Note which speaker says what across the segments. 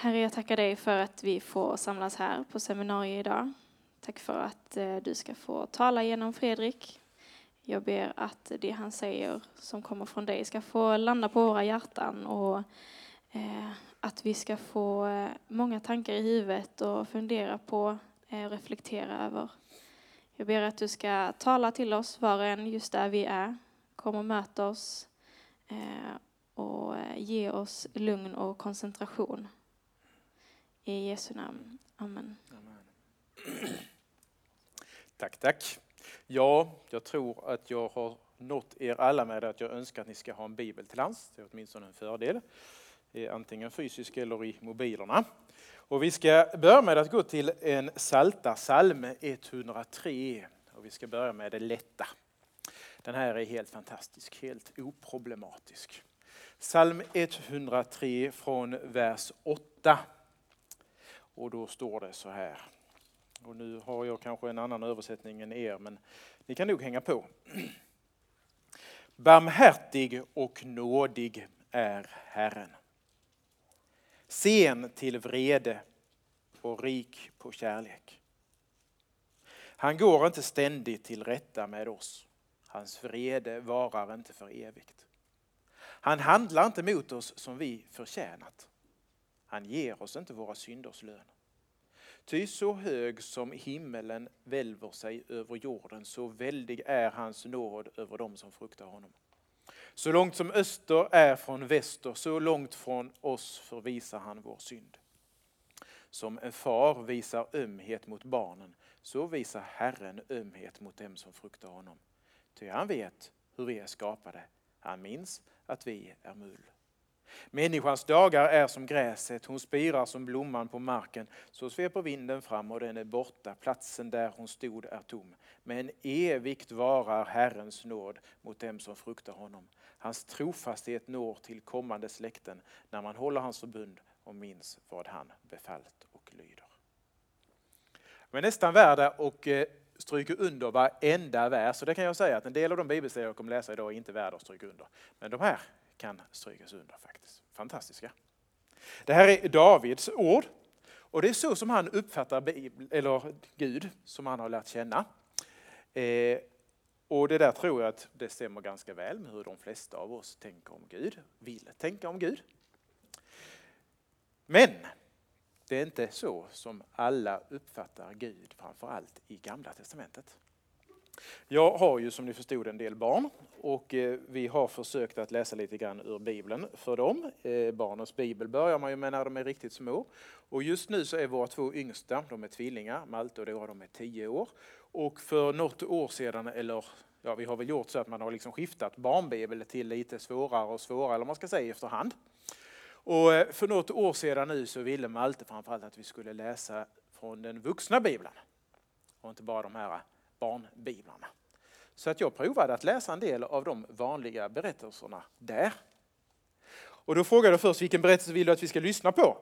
Speaker 1: Herre, jag tackar dig för att vi får samlas här på seminariet idag. Tack för att eh, du ska få tala genom Fredrik. Jag ber att det han säger som kommer från dig ska få landa på våra hjärtan och eh, att vi ska få eh, många tankar i huvudet och fundera på och reflektera över. Jag ber att du ska tala till oss var och en just där vi är. Kom och möt oss och ge oss lugn och koncentration. I Jesu namn. Amen. Amen.
Speaker 2: Tack, tack. Ja, jag tror att jag har nått er alla med att jag önskar att ni ska ha en bibel till hands. Det är åtminstone en fördel. Antingen fysisk eller i mobilerna. Och vi ska börja med att gå till en salta psalm 103. Och vi ska börja med det lätta. Den här är helt fantastisk, helt oproblematisk. Psalm 103 från vers 8. Och då står det så här. Och nu har jag kanske en annan översättning än er, men ni kan nog hänga på. Barmhärtig och nådig är Herren. Sen till vrede och rik på kärlek. Han går inte ständigt till rätta med oss. Hans vrede varar inte för evigt. Han handlar inte mot oss som vi förtjänat. Han ger oss inte våra synders lön. Ty så hög som himmelen välver sig över jorden, så väldig är hans nåd över dem som fruktar honom. Så långt som öster är från väster, så långt från oss förvisar han vår synd. Som en far visar ömhet mot barnen, så visar Herren ömhet mot dem som fruktar honom. Ty han vet hur vi är skapade, han minns att vi är mull. Människans dagar är som gräset, hon spirar som blomman på marken. Så sveper vinden fram och den är borta, platsen där hon stod är tom. Men evigt varar Herrens nåd mot dem som fruktar honom. Hans trofasthet når till kommande släkten när man håller hans förbund och minns vad han befallt och lyder. Men nästan värda och eh, stryka stryker under varenda vers. Och det kan jag säga att en del av de bibelställen jag kommer läsa idag är inte värda att stryka under. Men de här kan strykas under faktiskt. Fantastiska. Det här är Davids ord och det är så som han uppfattar eller Gud som han har lärt känna. Eh, och det där tror jag att det stämmer ganska väl med hur de flesta av oss tänker om Gud, vill tänka om Gud. Men det är inte så som alla uppfattar Gud, framförallt i Gamla Testamentet. Jag har ju som ni förstod en del barn och eh, vi har försökt att läsa lite grann ur Bibeln för dem. Eh, barnens bibel börjar man ju med när de är riktigt små. Och just nu så är våra två yngsta, de är tvillingar, Malte och Dora, de är tio år. Och för något år sedan, eller ja, vi har väl gjort så att man har liksom skiftat barnbibel till lite svårare och svårare, eller man ska säga efterhand. Och eh, för något år sedan nu så ville Malte framförallt att vi skulle läsa från den vuxna bibeln. Och inte bara de här barnbiblarna. Så att jag provade att läsa en del av de vanliga berättelserna där. Och då frågade jag först, vilken berättelse vill du att vi ska lyssna på?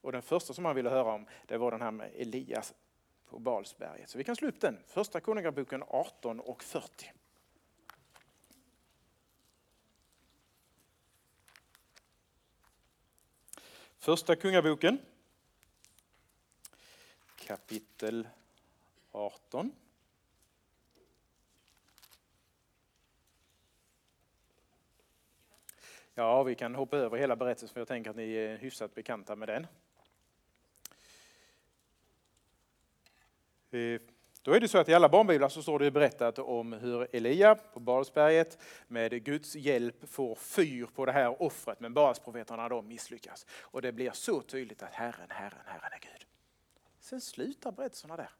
Speaker 2: Och den första som han ville höra om, det var den här med Elias på Balsberget. Så vi kan slå upp den, första Konungaboken 18 och 40. Första Kungaboken, kapitel 18. Ja, vi kan hoppa över hela berättelsen för jag tänker att ni är hyfsat bekanta med den. Eh, då är det så att i alla barnbiblar så står det berättat om hur Elia på Balsberget med Guds hjälp får fyr på det här offret, men Baalsprofeterna de misslyckas. Och det blir så tydligt att Herren, Herren, Herren är Gud. Sen slutar berättelserna där.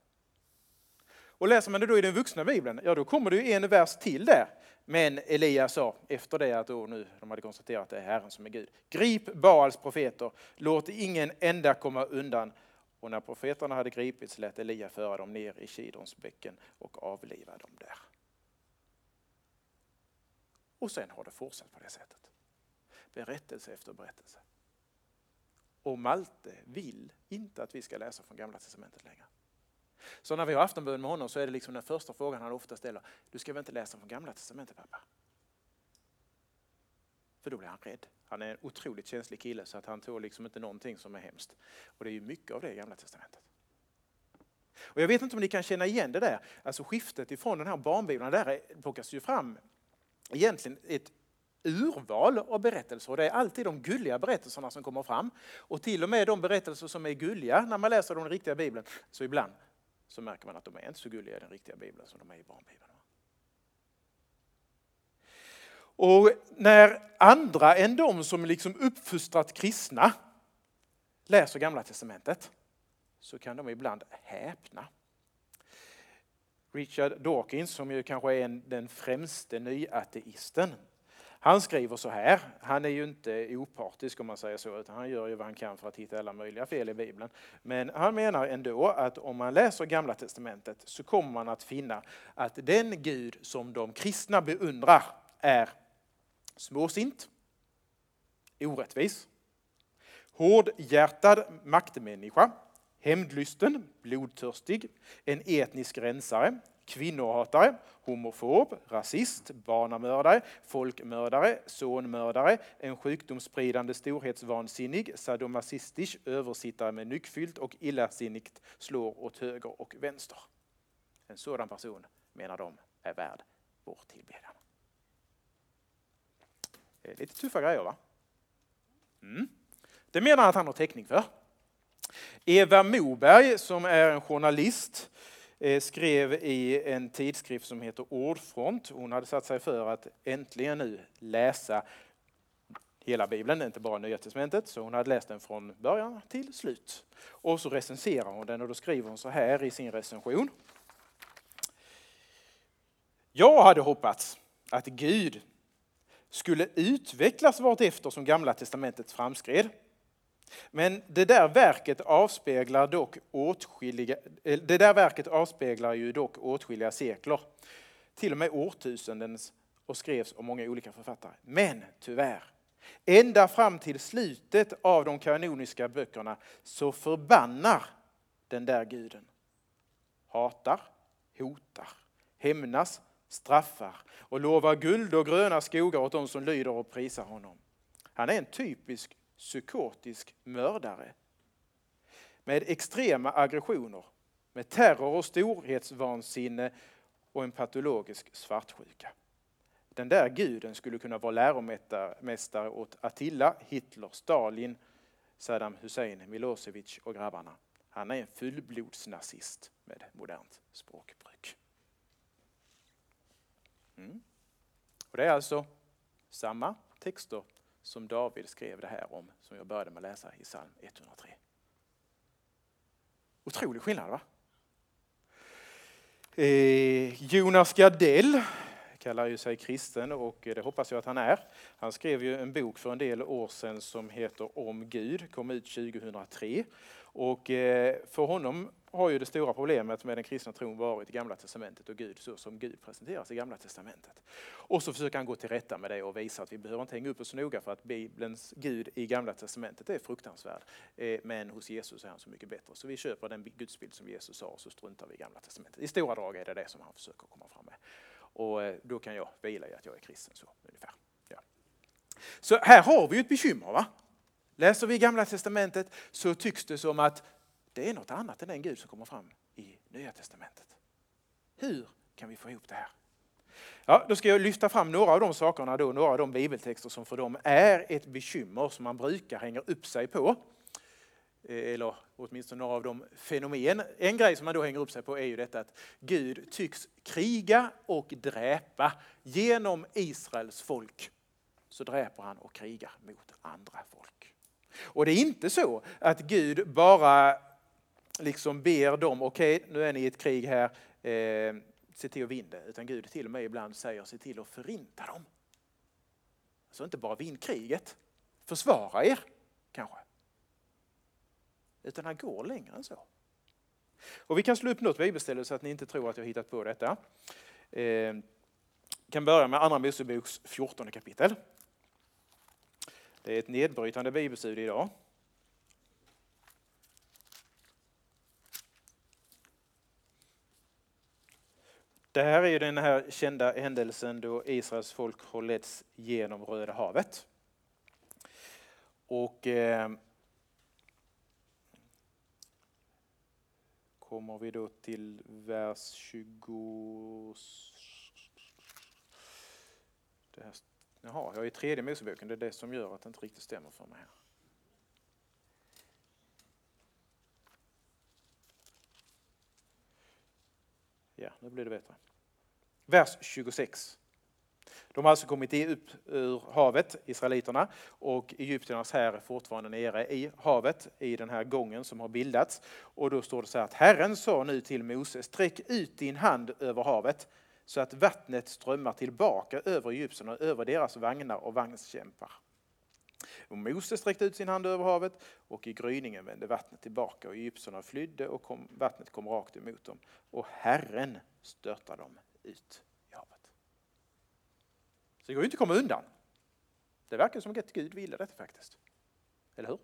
Speaker 2: Och läser man det då i den vuxna bibeln, ja då kommer det ju en vers till där. Men Elia sa efter det att då nu de hade konstaterat att det är Herren som är Gud. Grip Baals profeter, låt ingen enda komma undan. Och när profeterna hade gripits lät Elia föra dem ner i Kidons bäcken och avliva dem där. Och sen har det fortsatt på det sättet. Berättelse efter berättelse. Och Malte vill inte att vi ska läsa från Gamla Testamentet längre. Så när vi har aftonbön med honom så är det liksom den första frågan han ofta ställer. Du ska väl inte läsa från Gamla Testamentet pappa? För då blir han rädd. Han är en otroligt känslig kille så att han tål liksom inte någonting som är hemskt. Och det är ju mycket av det i Gamla Testamentet. Och jag vet inte om ni kan känna igen det där, alltså skiftet ifrån den här barnbibeln, där plockas ju fram egentligen ett urval av berättelser och det är alltid de gulliga berättelserna som kommer fram. Och till och med de berättelser som är gulliga när man läser den riktiga bibeln, så ibland så märker man att de är inte så gulliga i den riktiga bibeln som de är i barnbibeln. Och när andra än de som liksom uppfostrat kristna läser Gamla Testamentet så kan de ibland häpna. Richard Dawkins, som ju kanske är en, den främste nyateisten, han skriver så här, han är ju inte opartisk om man säger så, utan han gör ju vad han kan för att hitta alla möjliga fel i Bibeln. Men han menar ändå att om man läser Gamla Testamentet så kommer man att finna att den Gud som de kristna beundrar är småsint, orättvis, hårdhjärtad maktmänniska, hämndlysten, blodtörstig, en etnisk rensare, kvinnohatare, homofob, rasist, barnamördare, folkmördare, sonmördare, en sjukdomsspridande storhetsvansinnig, sadomasistisk översittare med nyckfyllt och illasinnigt slår åt höger och vänster. En sådan person, menar de, är värd vår tillbedjan. Eh, lite tuffa grejer va? Mm. Det menar han att han har täckning för. Eva Moberg som är en journalist eh, Eh, skrev i en tidskrift som heter Ordfront. Hon hade satt sig för att äntligen nu läsa hela Bibeln, inte bara Nya Testamentet, så hon hade läst den från början till slut. Och så recenserar hon den och då skriver hon så här i sin recension. Jag hade hoppats att Gud skulle utvecklas vartefter som Gamla Testamentet framskred. Men det där verket avspeglar dock åtskilliga, eh, det där verket avspeglar ju dock åtskilliga sekler, till och med årtusendens och skrevs av många olika författare. Men tyvärr, ända fram till slutet av de kanoniska böckerna så förbannar den där guden. Hatar, hotar, hämnas, straffar och lovar guld och gröna skogar åt de som lyder och prisar honom. Han är en typisk psykotisk mördare med extrema aggressioner, med terror och storhetsvansinne och en patologisk svartsjuka. Den där guden skulle kunna vara läromästare åt Attila, Hitler, Stalin, Saddam Hussein, Milosevic och grabbarna. Han är en fullblodsnazist med modernt språkbruk. Mm. Och det är alltså samma texter som David skrev det här om, som jag började med att läsa i psalm 103. Otrolig skillnad va? Eh, Jonas Gardell kallar ju sig kristen och det hoppas jag att han är. Han skrev ju en bok för en del år sedan som heter Om Gud, kom ut 2003. Och eh, för honom har ju det stora problemet med den kristna tron varit i Gamla Testamentet och Gud så som Gud presenteras i Gamla Testamentet. Och så försöker han gå till rätta med det och visa att vi behöver inte hänga upp oss så noga för att Bibelns Gud i Gamla Testamentet är fruktansvärd. Eh, men hos Jesus är han så mycket bättre. Så vi köper den gudsbild som Jesus har och så struntar vi i Gamla Testamentet. I stora drag är det det som han försöker komma fram med. Och eh, då kan jag vila i att jag är kristen så ungefär. Ja. Så här har vi ett bekymmer. va? Läser vi Gamla Testamentet så tycks det som att det är något annat än den Gud som kommer fram i Nya Testamentet. Hur kan vi få ihop det här? Ja, då ska jag lyfta fram några av de sakerna, då, några av de bibeltexter som för dem är ett bekymmer som man brukar hänga upp sig på. Eh, eller åtminstone några av de fenomen. En grej som man då hänger upp sig på är ju detta att Gud tycks kriga och dräpa genom Israels folk. Så dräper han och krigar mot andra folk. Och det är inte så att Gud bara liksom ber dem, okej okay, nu är ni i ett krig här, eh, se till att vinna det. Utan Gud till och med ibland säger, se till att förinta dem. Så inte bara vinn kriget, försvara er kanske. Utan han går längre än så. Och vi kan slå upp något bibelställe så att ni inte tror att jag hittat på detta. Eh, kan börja med Andra Moseboks 14 kapitel. Det är ett nedbrytande bibelstudie idag. Det här är ju den här kända händelsen då Israels folk har letts genom Röda havet. Och eh, kommer vi då till vers 20... Det här, jaha, jag är i tredje Moseboken, det är det som gör att det inte riktigt stämmer för mig här. Ja, nu blir det bättre. Vers 26. De har alltså kommit upp ur havet, israeliterna, och egyptiernas här är fortfarande nere i havet i den här gången som har bildats. Och då står det så här att Herren sa nu till Mose, sträck ut din hand över havet så att vattnet strömmar tillbaka över egyptierna och över deras vagnar och vagnskämpar. Och Mose sträckte ut sin hand över havet och i gryningen vände vattnet tillbaka och egyptierna flydde och kom, vattnet kom rakt emot dem. Och Herren störtade dem ut i havet. Så det går ju inte att komma undan. Det verkar som att Gud ville detta faktiskt. Eller hur?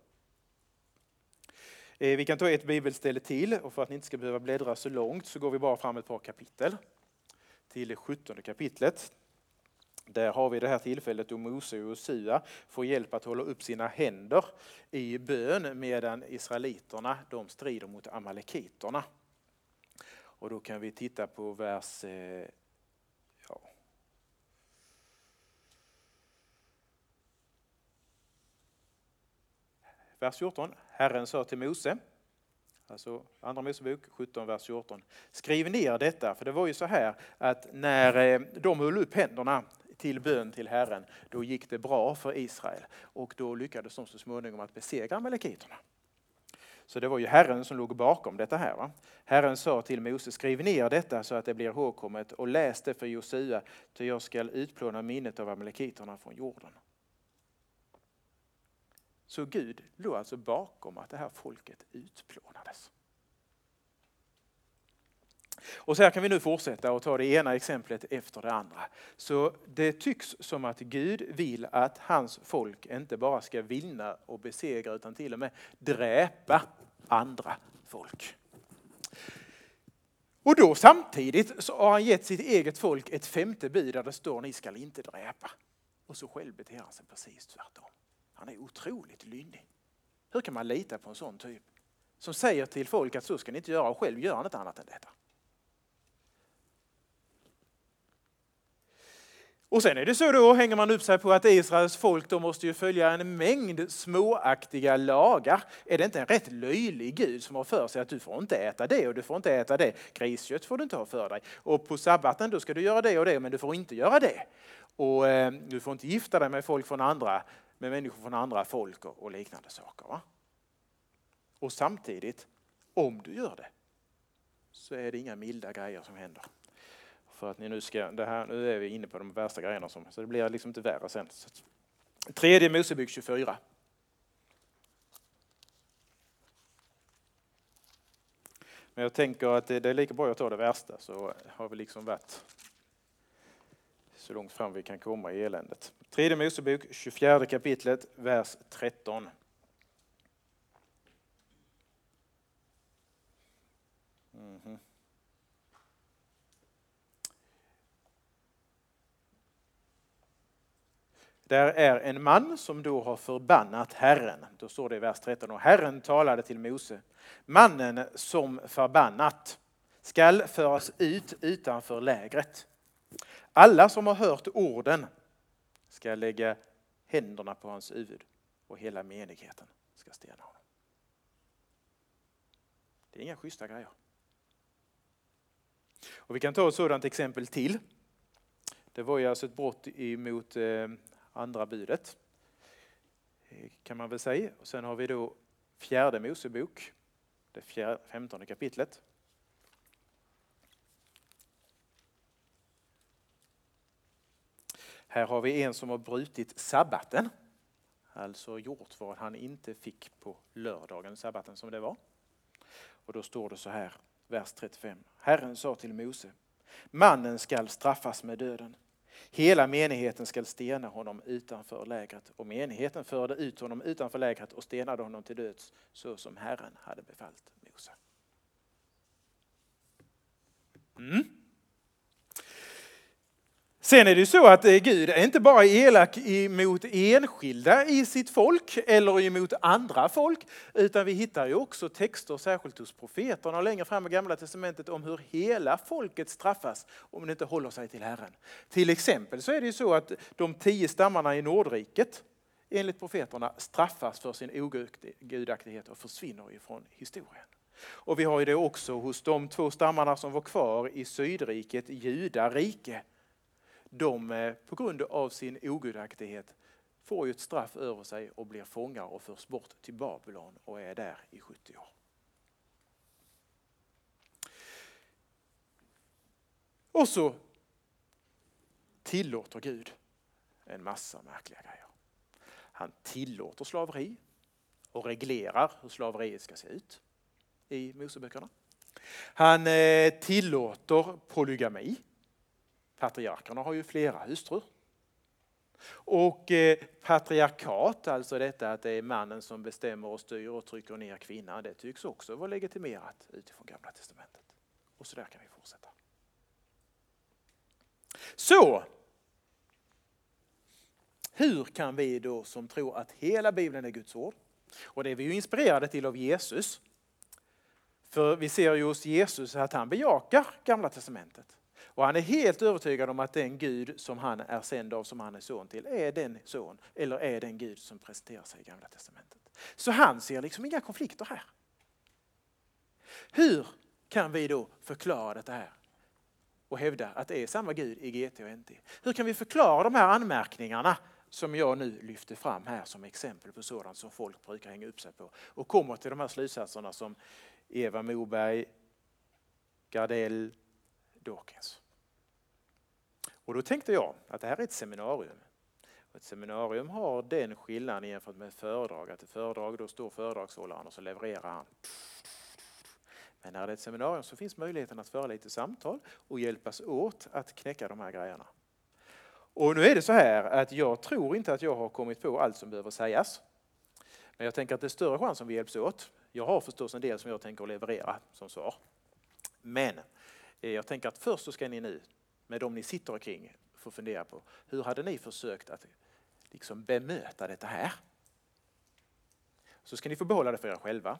Speaker 2: Eh, vi kan ta ett bibelställe till och för att ni inte ska behöva bläddra så långt så går vi bara fram ett par kapitel till det sjuttonde kapitlet. Där har vi det här tillfället då Mose och Josua får hjälp att hålla upp sina händer i bön medan israeliterna de strider mot amalekiterna. Och då kan vi titta på vers eh, ja. Vers 14. Herren sa till Mose Alltså Andra Mosebok 17, vers 14. Skriv ner detta, för det var ju så här att när eh, de höll upp händerna till bön till Herren, då gick det bra för Israel och då lyckades de så småningom att besegra amalekiterna. Så det var ju Herren som låg bakom detta här. Va? Herren sa till Mose, skriv ner detta så att det blir ihågkommet och läs det för Josua, ty jag skall utplåna minnet av amalekiterna från jorden. Så Gud låg alltså bakom att det här folket utplånades. Och så här kan vi nu fortsätta och ta det ena exemplet efter det andra. Så det tycks som att Gud vill att hans folk inte bara ska vinna och besegra utan till och med dräpa andra folk. Och då samtidigt så har han gett sitt eget folk ett femte bud där det står ni skall inte dräpa. Och så själv beter han sig precis tvärtom. Han är otroligt lynnig. Hur kan man lita på en sån typ? Som säger till folk att så ska ni inte göra och själv gör han inte annat än detta. Och sen är det så då, hänger man upp sig på att Israels folk då måste ju följa en mängd småaktiga lagar. Är det inte en rätt löjlig Gud som har för sig att du får inte äta det och du får inte äta det. Griskött får du inte ha för dig. Och på sabbaten då ska du göra det och det men du får inte göra det. Och eh, du får inte gifta dig med folk från andra med människor från andra folk och liknande saker. Va? Och samtidigt, om du gör det, så är det inga milda grejer som händer. För att ni nu ska, det här, nu är vi inne på de värsta grejerna, som, så det blir liksom inte värre sen. Tredje Mosebok 24. Men jag tänker att det, det är lika bra att ta det värsta så har vi liksom varit så långt fram vi kan komma i eländet. Tredje Mosebok, 24 kapitlet, vers 13. Mm -hmm. Där är en man som då har förbannat Herren. Då står det i vers 13. Och Herren talade till Mose. Mannen som förbannat skall föras ut utanför lägret. Alla som har hört orden ska lägga händerna på hans huvud och hela menigheten ska stena honom. Det är inga schyssta grejer. Och vi kan ta ett sådant exempel till. Det var ju alltså ett brott emot eh, andra budet. Kan man väl säga. Och sen har vi då fjärde Mosebok, det fjärde, femtonde kapitlet. Här har vi en som har brutit sabbaten. Alltså gjort vad han inte fick på lördagen, sabbaten som det var. Och då står det så här, vers 35. Herren sa till Mose, mannen skall straffas med döden. Hela menigheten skall stena honom utanför lägret och menigheten förde ut honom utanför lägret och stenade honom till döds så som Herren hade befallt Mose. Mm. Sen är det ju så att eh, Gud är inte bara elak mot enskilda i sitt folk eller emot andra folk, utan vi hittar ju också texter, särskilt hos profeterna och längre fram i Gamla Testamentet, om hur hela folket straffas om det inte håller sig till Herren. Till exempel så är det ju så att de tio stammarna i Nordriket, enligt profeterna, straffas för sin ogudaktighet och försvinner ifrån historien. Och vi har ju det också hos de två stammarna som var kvar i Sydriket, Judarike, de eh, på grund av sin ogudaktighet får ju ett straff över sig och blir fångar och förs bort till Babylon och är där i 70 år. Och så tillåter Gud en massa märkliga grejer. Han tillåter slaveri och reglerar hur slaveriet ska se ut i Moseböckerna. Han eh, tillåter polygami Patriarkerna har ju flera hustrur. Och eh, patriarkat, alltså detta att det är mannen som bestämmer och styr och trycker ner kvinnan, det tycks också vara legitimerat utifrån Gamla Testamentet. Och så där kan vi fortsätta. Så, hur kan vi då som tror att hela Bibeln är Guds ord, och det är vi ju inspirerade till av Jesus, för vi ser ju hos Jesus att han bejakar Gamla Testamentet. Och han är helt övertygad om att den Gud som han är sänd av, som han är son till, är den son eller är den Gud som presenterar sig i Gamla Testamentet. Så han ser liksom inga konflikter här. Hur kan vi då förklara detta här och hävda att det är samma Gud i GT och NT? Hur kan vi förklara de här anmärkningarna som jag nu lyfter fram här som exempel på sådant som folk brukar hänga upp sig på och kommer till de här slutsatserna som Eva Moberg, Gardell, Dawkins. Och då tänkte jag att det här är ett seminarium. Ett seminarium har den skillnaden jämfört med ett föredrag, att ett föredrag då står föredragshållaren och så levererar han. Men när det är ett seminarium så finns möjligheten att föra lite samtal och hjälpas åt att knäcka de här grejerna. Och nu är det så här att jag tror inte att jag har kommit på allt som behöver sägas. Men jag tänker att det är större chans om vi hjälps åt. Jag har förstås en del som jag tänker leverera som svar. Men eh, jag tänker att först så ska ni nu med de ni sitter kring, får fundera på. Hur hade ni försökt att liksom bemöta detta här? Så ska ni få behålla det för er själva.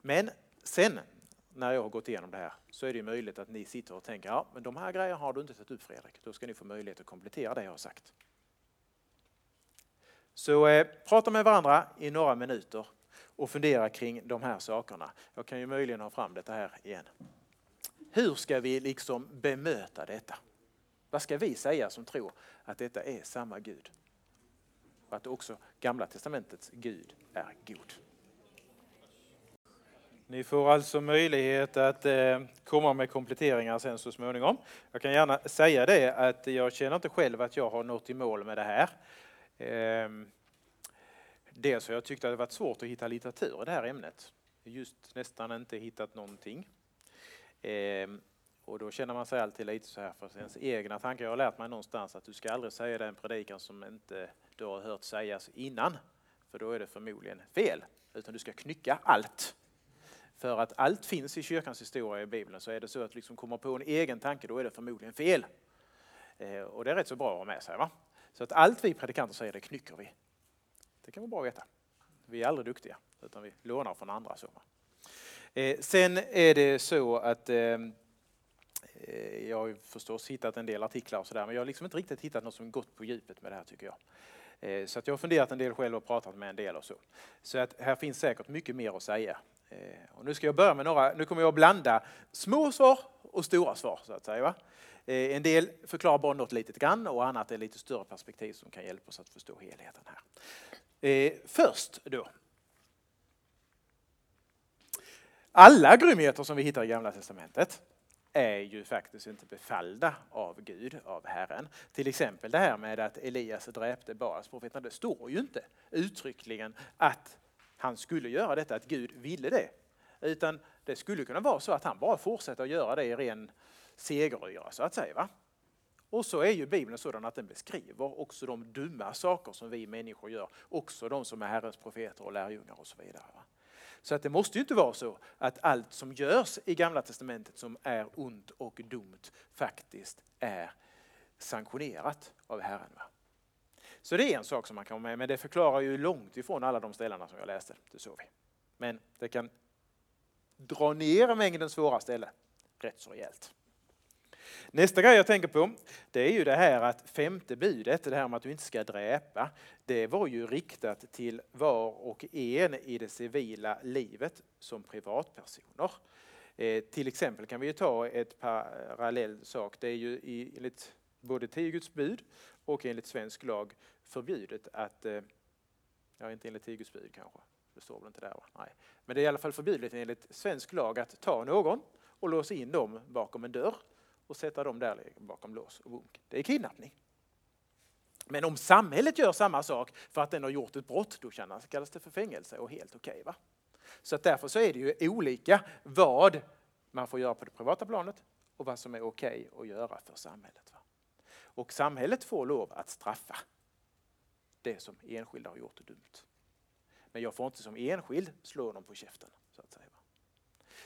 Speaker 2: Men sen när jag har gått igenom det här så är det möjligt att ni sitter och tänker ja, men de här grejerna har du inte tagit upp Fredrik. Då ska ni få möjlighet att komplettera det jag har sagt. Så eh, prata med varandra i några minuter och fundera kring de här sakerna. Jag kan ju möjligen ha fram detta här igen. Hur ska vi liksom bemöta detta? Vad ska vi säga som tror att detta är samma Gud? Och att också Gamla Testamentets Gud är god. Ni får alltså möjlighet att eh, komma med kompletteringar sen så småningom. Jag kan gärna säga det att jag känner inte själv att jag har nått i mål med det här. Ehm, dels har jag tyckt att det varit svårt att hitta litteratur i det här ämnet. Just nästan inte hittat någonting. Ehm, och då känner man sig alltid lite så här för ens egna tankar. Jag har lärt mig någonstans att du ska aldrig säga den predikan som inte du har hört sägas innan. För då är det förmodligen fel. Utan du ska knycka allt. För att allt finns i kyrkans historia i Bibeln. Så är det så att du liksom kommer på en egen tanke, då är det förmodligen fel. Eh, och det är rätt så bra att ha med sig. Va? Så att allt vi predikanter säger, det knycker vi. Det kan vara bra att veta. Vi är aldrig duktiga, utan vi lånar från andra. Så. Eh, sen är det så att Eh, Eh, jag har förstås hittat en del artiklar och sådär men jag har liksom inte riktigt hittat något som gått på djupet med det här tycker jag. Eh, så att jag har funderat en del själv och pratat med en del och så. Så att här finns säkert mycket mer att säga. Eh, och nu ska jag börja med några, nu kommer jag att blanda små svar och stora svar så att säga. Va? En del förklarar bara något litet grann och annat är lite större perspektiv som kan hjälpa oss att förstå helheten här. Först då. Alla grymheter som vi hittar i Gamla Testamentet är ju faktiskt inte befallda av Gud, av Herren. Till exempel det här med att Elias dräpte Baals profeterna, Det står ju inte uttryckligen att han skulle göra detta, att Gud ville det. Utan det skulle kunna vara så att han bara fortsätter att göra det i ren segeryra så att säga. Va? Och så är ju Bibeln sådan att den beskriver också de dumma saker som vi människor gör. Också de som är Herrens profeter och lärjungar och så vidare. Va? Så att det måste ju inte vara så att allt som görs i Gamla Testamentet som är ont och dumt faktiskt är sanktionerat av Herren. Va? Så det är en sak som man kan ha med, men det förklarar ju långt ifrån alla de ställena som jag läste. Det såg vi. Men det kan dra ner mängden svåra ställen rätt så rejält. Nästa grej jag tänker på, det är ju det här att femte budet, det här med att du inte ska dräpa, det var ju riktat till var och en i det civila livet som privatpersoner. Eh, till exempel kan vi ta ett parallell sak, det är ju enligt både tio Guds bud och enligt svensk lag förbjudet att, eh, ja inte enligt tio Guds bud kanske, det står väl inte där va? Nej. Men det är i alla fall förbjudet enligt svensk lag att ta någon och låsa in dem bakom en dörr och sätta dem där bakom lås och bunk. Det är kidnappning. Men om samhället gör samma sak för att den har gjort ett brott, då kallas det för fängelse och helt okej. Okay, så att därför så är det ju olika vad man får göra på det privata planet och vad som är okej okay att göra för samhället. Va? Och samhället får lov att straffa det som enskilda har gjort dumt. Men jag får inte som enskild slå någon på käften.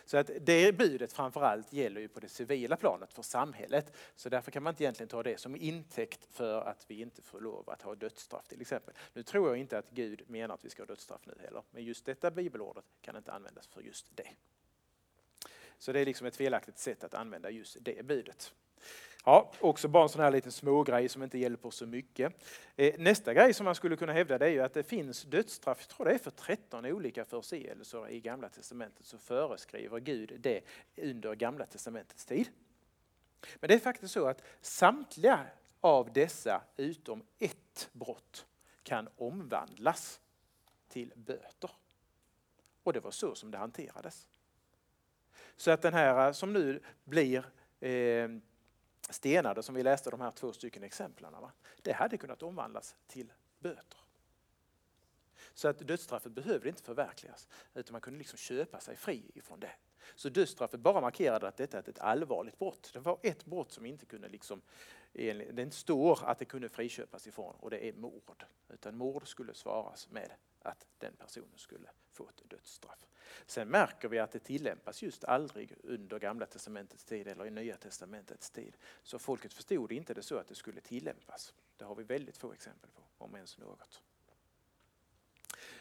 Speaker 2: Så att det budet framförallt gäller ju på det civila planet för samhället. Så därför kan man inte egentligen ta det som intäkt för att vi inte får lov att ha dödsstraff till exempel. Nu tror jag inte att Gud menar att vi ska ha dödsstraff nu heller, men just detta bibelordet kan inte användas för just det. Så det är liksom ett felaktigt sätt att använda just det budet. Ja, också bara en sån här liten smågrej som inte hjälper så mycket. Eh, nästa grej som man skulle kunna hävda det är ju att det finns dödsstraff, jag tror det är för 13 olika förseelser i Gamla Testamentet så föreskriver Gud det under Gamla Testamentets tid. Men det är faktiskt så att samtliga av dessa utom ett brott kan omvandlas till böter. Och det var så som det hanterades. Så att den här eh, som nu blir eh, stenade som vi läste de här två stycken exemplen. Va? Det hade kunnat omvandlas till böter. Så att dödsstraffet behövde inte förverkligas utan man kunde liksom köpa sig fri ifrån det. Så dödsstraffet bara markerade att detta är ett allvarligt brott. Det var ett brott som inte kunde liksom, det inte står att det kunde friköpas ifrån och det är mord. Utan mord skulle svaras med att den personen skulle få ett dödsstraff. Sen märker vi att det tillämpas just aldrig under Gamla Testamentets tid eller i Nya Testamentets tid. Så folket förstod inte det så att det skulle tillämpas. Det har vi väldigt få exempel på, om ens något.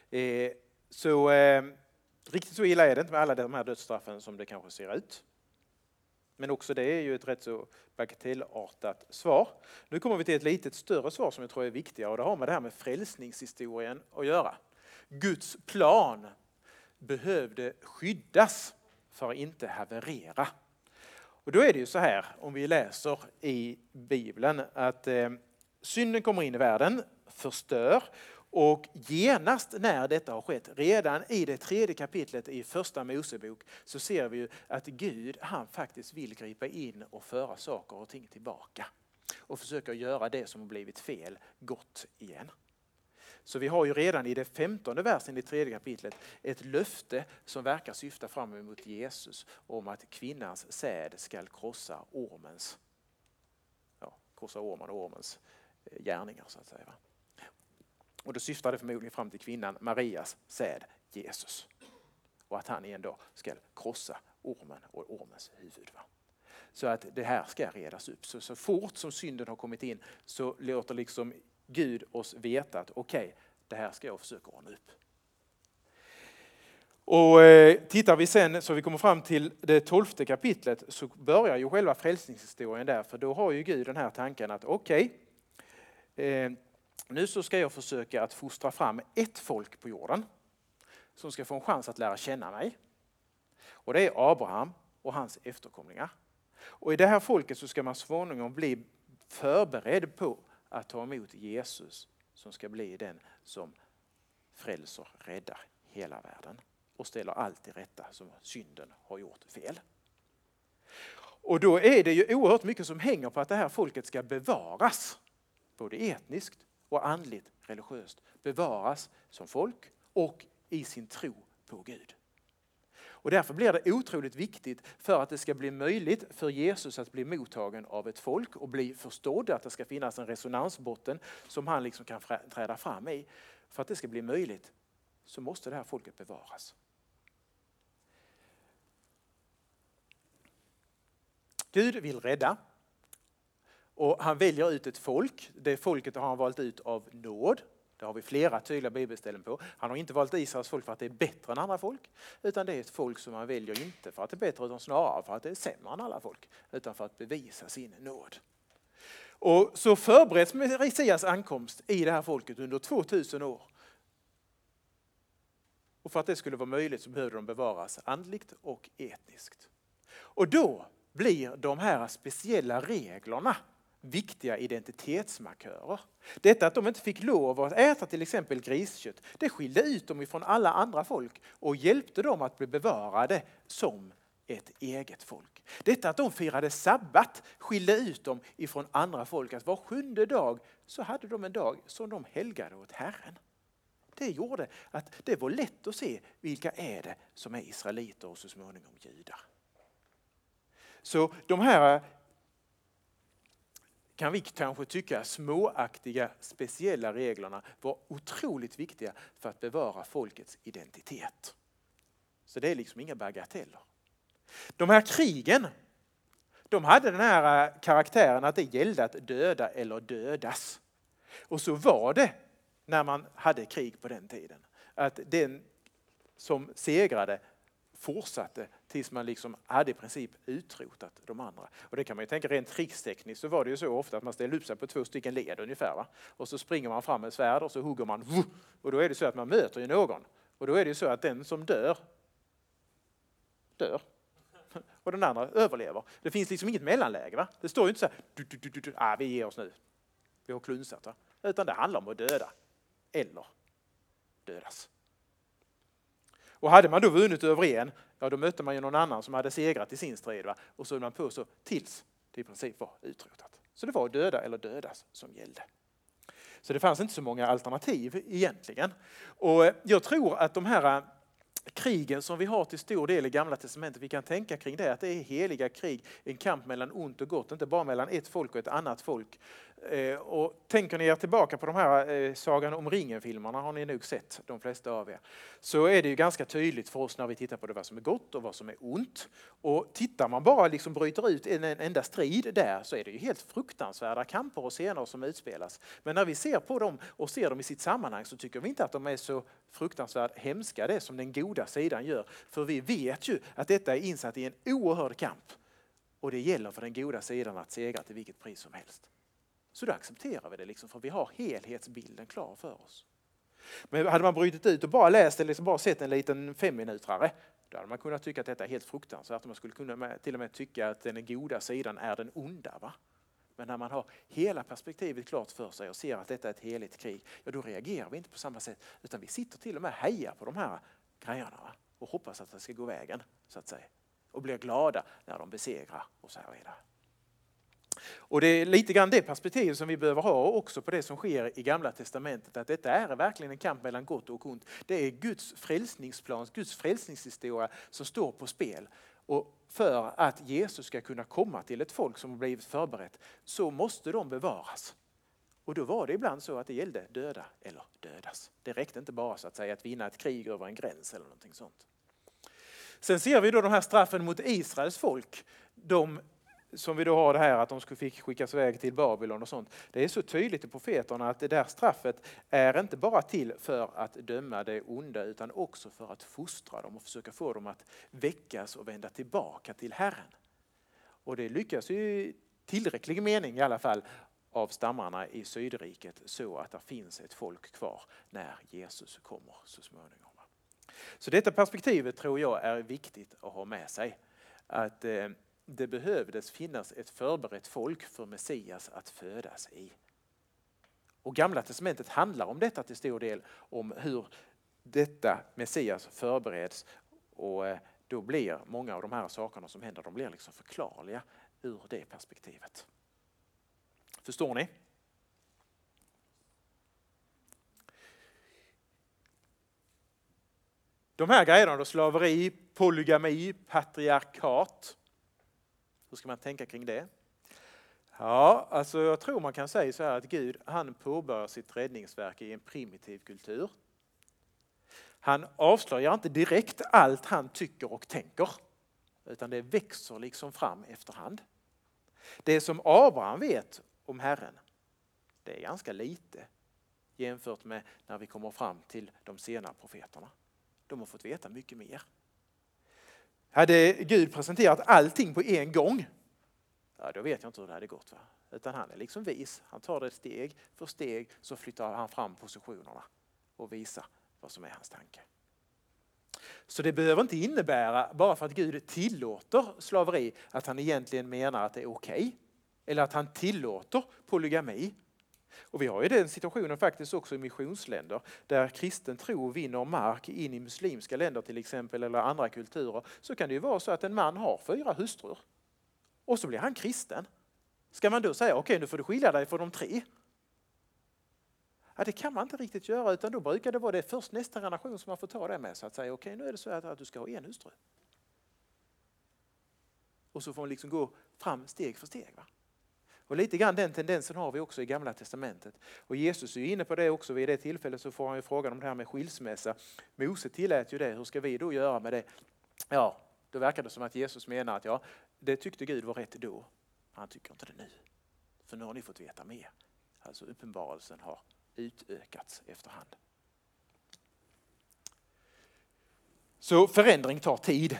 Speaker 2: Eh, så eh, riktigt så illa är det inte med alla de här dödsstraffen som det kanske ser ut. Men också det är ju ett rätt så bagatellartat svar. Nu kommer vi till ett litet större svar som jag tror är viktigare och det har med det här med frälsningshistorien att göra. Guds plan behövde skyddas för att inte haverera. Och då är det ju så här, om vi läser i Bibeln, att eh, synden kommer in i världen, förstör och genast när detta har skett, redan i det tredje kapitlet i första Mosebok, så ser vi ju att Gud han faktiskt vill gripa in och föra saker och ting tillbaka. Och försöka göra det som har blivit fel gott igen. Så vi har ju redan i det femtonde versen i tredje kapitlet ett löfte som verkar syfta fram emot Jesus om att kvinnans säd skall krossa ormens, ja, krossa ormen och ormens eh, gärningar så att säga. Och då syftar det förmodligen fram till kvinnan Marias säd, Jesus. Och att han en dag ska krossa ormen och ormens huvud. Va? Så att det här ska redas upp. Så, så fort som synden har kommit in så låter liksom Gud oss veta att okej, okay, det här ska jag försöka ordna upp. Och eh, tittar vi sen så vi kommer fram till det tolfte kapitlet så börjar ju själva frälsningshistorien där för då har ju Gud den här tanken att okej, okay, eh, nu så ska jag försöka att fostra fram ett folk på jorden som ska få en chans att lära känna mig. Och det är Abraham och hans efterkomlingar. Och i det här folket så ska man småningom bli förberedd på att ta emot Jesus som ska bli den som frälser, räddar hela världen och ställer allt till rätta som synden har gjort fel. Och då är det ju oerhört mycket som hänger på att det här folket ska bevaras, både etniskt och andligt religiöst. Bevaras som folk och i sin tro på Gud. Och därför blir det otroligt viktigt för att det ska bli möjligt för Jesus att bli mottagen av ett folk och bli förstådd, att det ska finnas en resonansbotten som han liksom kan träda fram i. För att det ska bli möjligt så måste det här folket bevaras. Gud vill rädda Och han väljer ut ett folk. Det folket har han valt ut av nåd. Det har vi flera tydliga bibelställen på. Han har inte valt Israels folk för att det är bättre än andra folk. Utan det är ett folk som han väljer inte för att det är bättre utan snarare för att det är sämre än alla folk. Utan för att bevisa sin nåd. Och så förbereds Messias ankomst i det här folket under 2000 år. Och för att det skulle vara möjligt så behövde de bevaras andligt och etniskt. Och då blir de här speciella reglerna viktiga identitetsmarkörer. Detta att de inte fick lov att äta till exempel griskött, det skilde ut dem ifrån alla andra folk och hjälpte dem att bli bevarade som ett eget folk. Detta att de firade sabbat skilde ut dem ifrån andra folk. Att var sjunde dag så hade de en dag som de helgade åt Herren. Det gjorde att det var lätt att se vilka är det som är israeliter och så småningom judar. Så de här kan vi kanske tycka småaktiga speciella reglerna var otroligt viktiga för att bevara folkets identitet. Så det är liksom inga bagateller. De här krigen, de hade den här eh, karaktären att det gällde att döda eller dödas. Och så var det när man hade krig på den tiden. Att den som segrade fortsatte tills man liksom hade i princip utrotat de andra. Och det kan man ju tänka rent trickstekniskt så var det ju så ofta att man ställde upp sig på två stycken led ungefär. Va? Och så springer man fram med svärd och så hugger man. Och då är det så att man möter ju någon. Och då är det ju så att den som dör, dör. Och den andra överlever. Det finns liksom inget mellanläge. Va? Det står ju inte så här, du, du, du, du, ah, vi ger oss nu. Vi har klunsat. Va? Utan det handlar om att döda. Eller dödas. Och hade man då vunnit över en, ja då mötte man ju någon annan som hade segrat i sin strid. Va? Och så höll man på så tills det i princip var utrotat. Så det var döda eller dödas som gällde. Så det fanns inte så många alternativ egentligen. Och eh, jag tror att de här eh, krigen som vi har till stor del i Gamla Testamentet, vi kan tänka kring det, att det är heliga krig, en kamp mellan ont och gott, inte bara mellan ett folk och ett annat folk. Eh, och tänker ni er tillbaka på de här eh, Sagan om ringen-filmerna, har ni nog sett, de flesta av er, så är det ju ganska tydligt för oss när vi tittar på det vad som är gott och vad som är ont. Och tittar man bara liksom bryter ut en, en enda strid där så är det ju helt fruktansvärda kamper och scener som utspelas. Men när vi ser på dem och ser dem i sitt sammanhang så tycker vi inte att de är så fruktansvärt hemska det som den goda sidan gör. För vi vet ju att detta är insatt i en oerhörd kamp. Och det gäller för den goda sidan att segra till vilket pris som helst. Så då accepterar vi det, liksom, för vi har helhetsbilden klar för oss. Men hade man brutit ut och bara läst eller liksom bara sett en liten femminutrare, då hade man kunnat tycka att detta är helt fruktansvärt. Man skulle kunna till och med tycka att den goda sidan är den onda. Va? Men när man har hela perspektivet klart för sig och ser att detta är ett heligt krig, ja då reagerar vi inte på samma sätt. Utan vi sitter till och med och hejar på de här grejerna va? och hoppas att det ska gå vägen. så att säga. Och blir glada när de besegrar och så här vidare. Och det är lite grann det perspektivet som vi behöver ha också på det som sker i Gamla Testamentet. Att detta är verkligen en kamp mellan gott och ont. Det är Guds frälsningsplan, Guds frälsningshistoria som står på spel. Och för att Jesus ska kunna komma till ett folk som har blivit förberett så måste de bevaras. Och då var det ibland så att det gällde döda eller dödas. Det räckte inte bara så att säga att vinna ett krig över en gräns eller någonting sånt. Sen ser vi då de här straffen mot Israels folk. De som vi då har det här att de fick skickas iväg till Babylon och sånt. Det är så tydligt i profeterna att det där straffet är inte bara till för att döma det onda utan också för att fostra dem och försöka få dem att väckas och vända tillbaka till Herren. Och det lyckas i tillräcklig mening i alla fall av stammarna i Sydriket så att det finns ett folk kvar när Jesus kommer så småningom. Så detta perspektivet tror jag är viktigt att ha med sig. Att eh, det behövdes finnas ett förberett folk för Messias att födas i. Och Gamla testamentet handlar om detta till stor del, om hur detta Messias förbereds och eh, då blir många av de här sakerna som händer, de blir liksom förklarliga ur det perspektivet. Förstår ni? De här grejerna då, slaveri, polygami, patriarkat, hur ska man tänka kring det? Ja, alltså jag tror man kan säga så här att Gud han påbörjar sitt räddningsverk i en primitiv kultur. Han avslöjar inte direkt allt han tycker och tänker, utan det växer liksom fram efterhand. Det som Abraham vet om Herren, det är ganska lite jämfört med när vi kommer fram till de sena profeterna. De har fått veta mycket mer. Hade Gud presenterat allting på en gång, ja, då vet jag inte hur det hade gått. Va? Utan han är liksom vis. Han tar det steg för steg så flyttar han fram positionerna och visar vad som är hans tanke. Så det behöver inte innebära, bara för att Gud tillåter slaveri, att han egentligen menar att det är okej. Okay, eller att han tillåter polygami. Och vi har ju den situationen faktiskt också i missionsländer där kristen tro vinner mark in i muslimska länder till exempel eller andra kulturer. Så kan det ju vara så att en man har fyra hustrur och så blir han kristen. Ska man då säga okej okay, nu får du skilja dig från de tre? Ja, det kan man inte riktigt göra utan då brukar det vara det först nästa generation som man får ta det med så att säga okej okay, nu är det så att, du ska ha en hustru. Och så får man liksom gå fram steg för steg. Va? Och lite grann den tendensen har vi också i Gamla Testamentet. Och Jesus är inne på det också, vid det tillfället så får han ju frågan om det här med skilsmässa. Mose tillät ju det, hur ska vi då göra med det? Ja, då verkar det som att Jesus menar att ja, det tyckte Gud var rätt då. Han tycker inte det nu. För nu har ni fått veta mer. Alltså uppenbarelsen har utökats efterhand. Så förändring tar tid.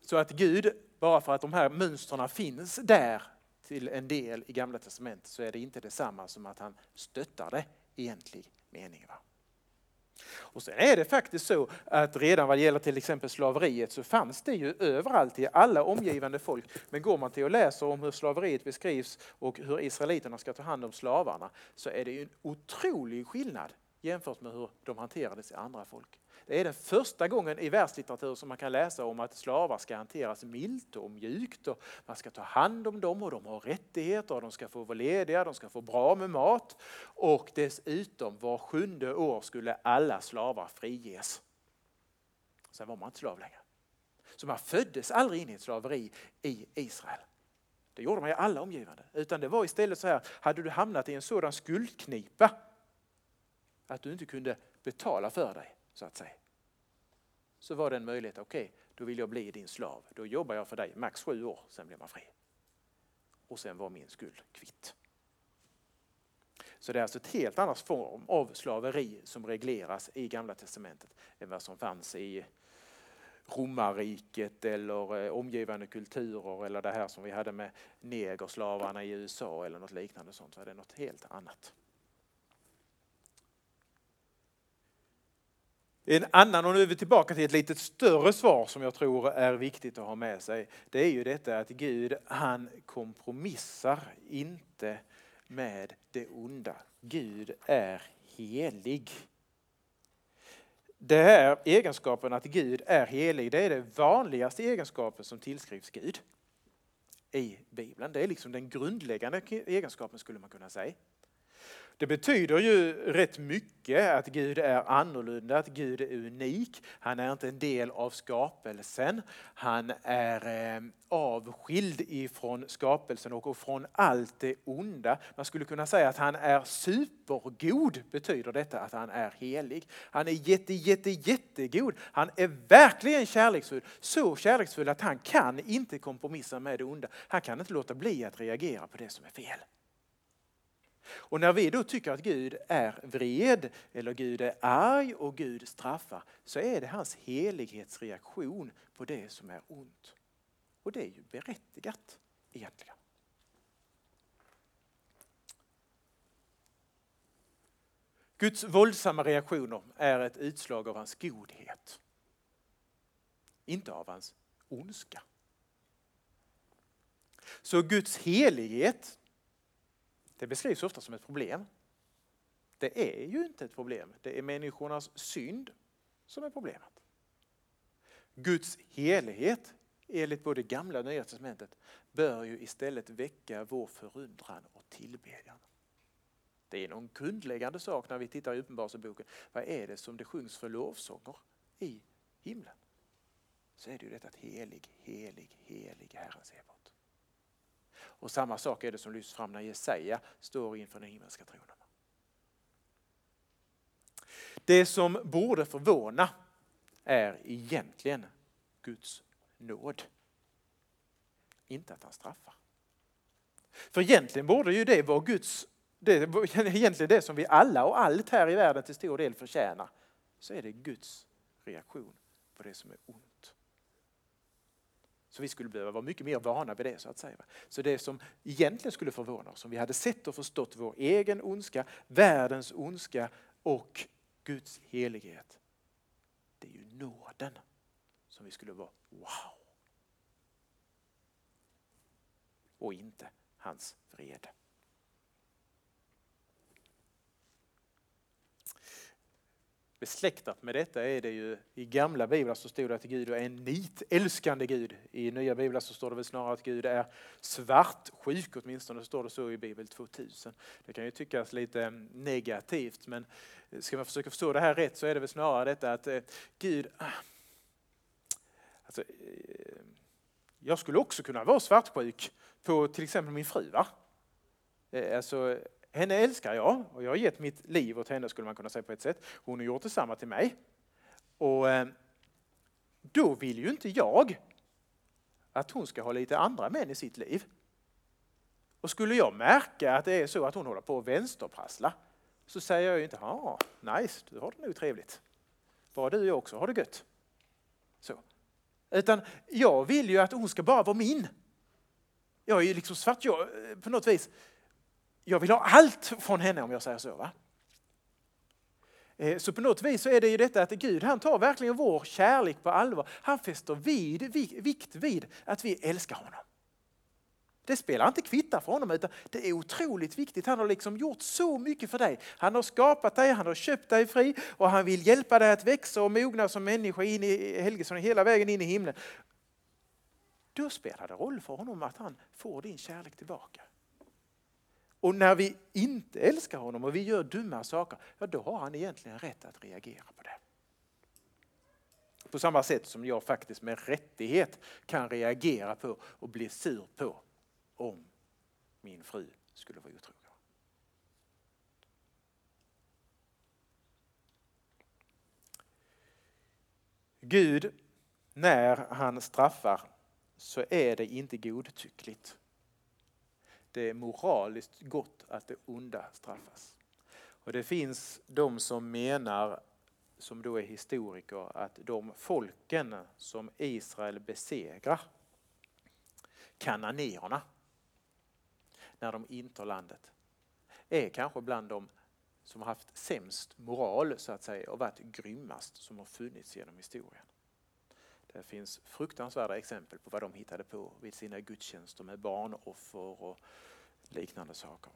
Speaker 2: Så att Gud, bara för att de här mönstren finns där till en del i Gamla Testamentet så är det inte detsamma som att han stöttar det i egentlig mening. Va? Och sen är det faktiskt så att redan vad gäller till exempel slaveriet så fanns det ju överallt i alla omgivande folk. Men går man till och läser om hur slaveriet beskrivs och hur israeliterna ska ta hand om slavarna så är det ju en otrolig skillnad jämfört med hur de hanterades i andra folk. Det är den första gången i världslitteratur som man kan läsa om att slavar ska hanteras milt och mjukt och man ska ta hand om dem och de har rättigheter och de ska få vara lediga, de ska få bra med mat och dessutom var sjunde år skulle alla slavar friges. Sen var man inte slav längre. Så man föddes aldrig in i ett slaveri i Israel. Det gjorde man i alla omgivande. Utan det var istället så här, hade du hamnat i en sådan skuldknipa att du inte kunde betala för dig, så att säga. Så var det en möjlighet, okej, okay, då vill jag bli din slav. Då jobbar jag för dig max sju år, sen blir man fri. Och sen var min skuld kvitt. Så det är alltså ett helt annat form av slaveri som regleras i Gamla Testamentet än vad som fanns i romarriket eller eh, omgivande kulturer eller det här som vi hade med negerslavarna i USA eller något liknande sånt. Så är det något helt annat. En annan, och nu är vi tillbaka till ett lite större svar som jag tror är viktigt att ha med sig. Det är ju detta att Gud, han kompromissar inte med det onda. Gud är helig. Det här egenskapen att Gud är helig, det är den vanligaste egenskapen som tillskrivs Gud i Bibeln. Det är liksom den grundläggande egenskapen skulle man kunna säga. Det betyder ju rätt mycket att Gud är annorlunda, att Gud är unik. Han är inte en del av skapelsen. Han är eh, avskild ifrån skapelsen och från allt det onda. Man skulle kunna säga att han är supergod, betyder detta att han är helig. Han är jätte, jätte, jättegod. Han är verkligen kärleksfull. Så kärleksfull att han kan inte kompromissa med det onda. Han kan inte låta bli att reagera på det som är fel. Och när vi då tycker att Gud är vred eller Gud är arg och Gud straffar så är det hans helighetsreaktion på det som är ont. Och det är ju berättigat egentligen. Guds våldsamma reaktioner är ett utslag av hans godhet. Inte av hans ondska. Så Guds helighet det beskrivs ofta som ett problem. Det är ju inte ett problem. Det är människornas synd som är problemet. Guds helighet, enligt både gamla och nya testamentet, bör ju istället väcka vår förundran och tillbedjan. Det är någon grundläggande sak när vi tittar i Uppenbarelseboken. Vad är det som det sjungs för lovsånger i himlen? Så är det ju detta att helig, helig, helig Herren Sebaot. Och samma sak är det som lyfts fram när Jesaja står inför den himmelska tronen. Det som borde förvåna är egentligen Guds nåd. Inte att han straffar. För egentligen borde ju det vara Guds, det är egentligen det som vi alla och allt här i världen till stor del förtjänar. Så är det Guds reaktion på det som är ont. Så vi skulle behöva vara mycket mer vana vid det så att säga. Så det som egentligen skulle förvåna oss om vi hade sett och förstått vår egen ondska, världens ondska och Guds helighet. Det är ju nåden som vi skulle vara wow. Och inte hans vrede. Besläktat med detta är det ju i gamla biblar så stod det att Gud är en nitälskande Gud. I nya biblar så står det väl snarare att Gud är svartsjuk, åtminstone står det så i Bibel 2000. Det kan ju tyckas lite mm, negativt men eh, ska man försöka förstå det här rätt så är det väl snarare detta att eh, Gud ah, alltså, eh, jag skulle också kunna vara svartsjuk på till exempel min fru. Va? Alltså, henne älskar jag och jag har gett mitt liv åt henne skulle man kunna säga på ett sätt. Hon har gjort detsamma till mig. Och eh, då vill ju inte jag att hon ska ha lite andra män i sitt liv. Och skulle jag märka att det är så att hon håller på att vänsterprassla så säger jag ju inte ja, nice, du har det nog trevligt. Bara du och också har det gött. Så. Utan jag vill ju att hon ska bara vara min. Jag är ju liksom svart, jag, eh, på något vis jag vill ha allt från henne om jag säger så. Va? Eh, så på något vis så är det ju detta att Gud han tar verkligen vår kärlek på allvar. Han fäster vid, vikt vid att vi älskar honom. Det spelar inte kvitta för honom utan det är otroligt viktigt. Han har liksom gjort så mycket för dig. Han har skapat dig, han har köpt dig fri och han vill hjälpa dig att växa och mogna som människa in i Helgesson hela vägen in i himlen. Då spelar det roll för honom att han får din kärlek tillbaka. Och när vi inte älskar honom och vi gör dumma saker, ja då har han egentligen rätt att reagera på det. På samma sätt som jag faktiskt med rättighet kan reagera på och bli sur på om min fru skulle vara otrogen. Gud, när han straffar så är det inte godtyckligt det är moraliskt gott att det onda straffas. Och det finns de som menar, som då är historiker, att de folken som Israel besegrar, kananéerna, när de intar landet, är kanske bland de som har haft sämst moral så att säga och varit grymmast som har funnits genom historien. Det finns fruktansvärda exempel på vad de hittade på vid sina gudstjänster med barnoffer och liknande saker.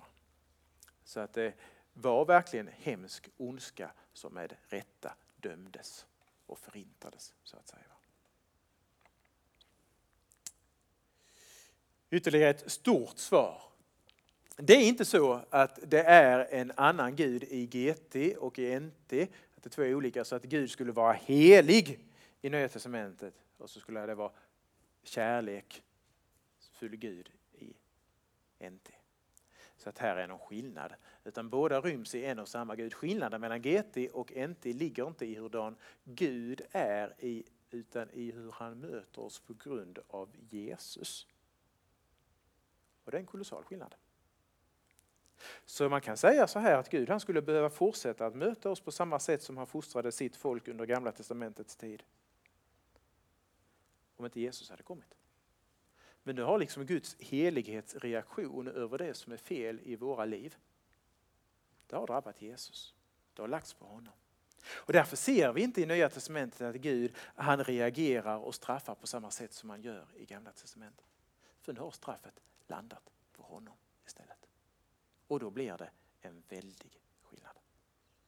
Speaker 2: Så att det var verkligen hemsk ondska som med rätta dömdes och förintades så att säga. Ytterligare ett stort svar. Det är inte så att det är en annan Gud i GT och i NT, att det är två olika, så att Gud skulle vara helig i Nya Testamentet och så skulle det vara kärlek, full Gud i NT. Så att här är någon skillnad. Utan båda ryms i en och samma Gud. Skillnaden mellan GT och NT ligger inte i hurdan Gud är i, utan i hur han möter oss på grund av Jesus. Och det är en kolossal skillnad. Så man kan säga så här att Gud han skulle behöva fortsätta att möta oss på samma sätt som han fostrade sitt folk under gamla testamentets tid. Om inte Jesus hade kommit. Men nu har liksom Guds helighetsreaktion över det som är fel i våra liv. Det har drabbat Jesus. Det har lagts på honom. Och därför ser vi inte i Nya Testamentet att Gud han reagerar och straffar på samma sätt som han gör i Gamla Testamentet. För nu har straffet landat på honom istället. Och då blir det en väldig skillnad.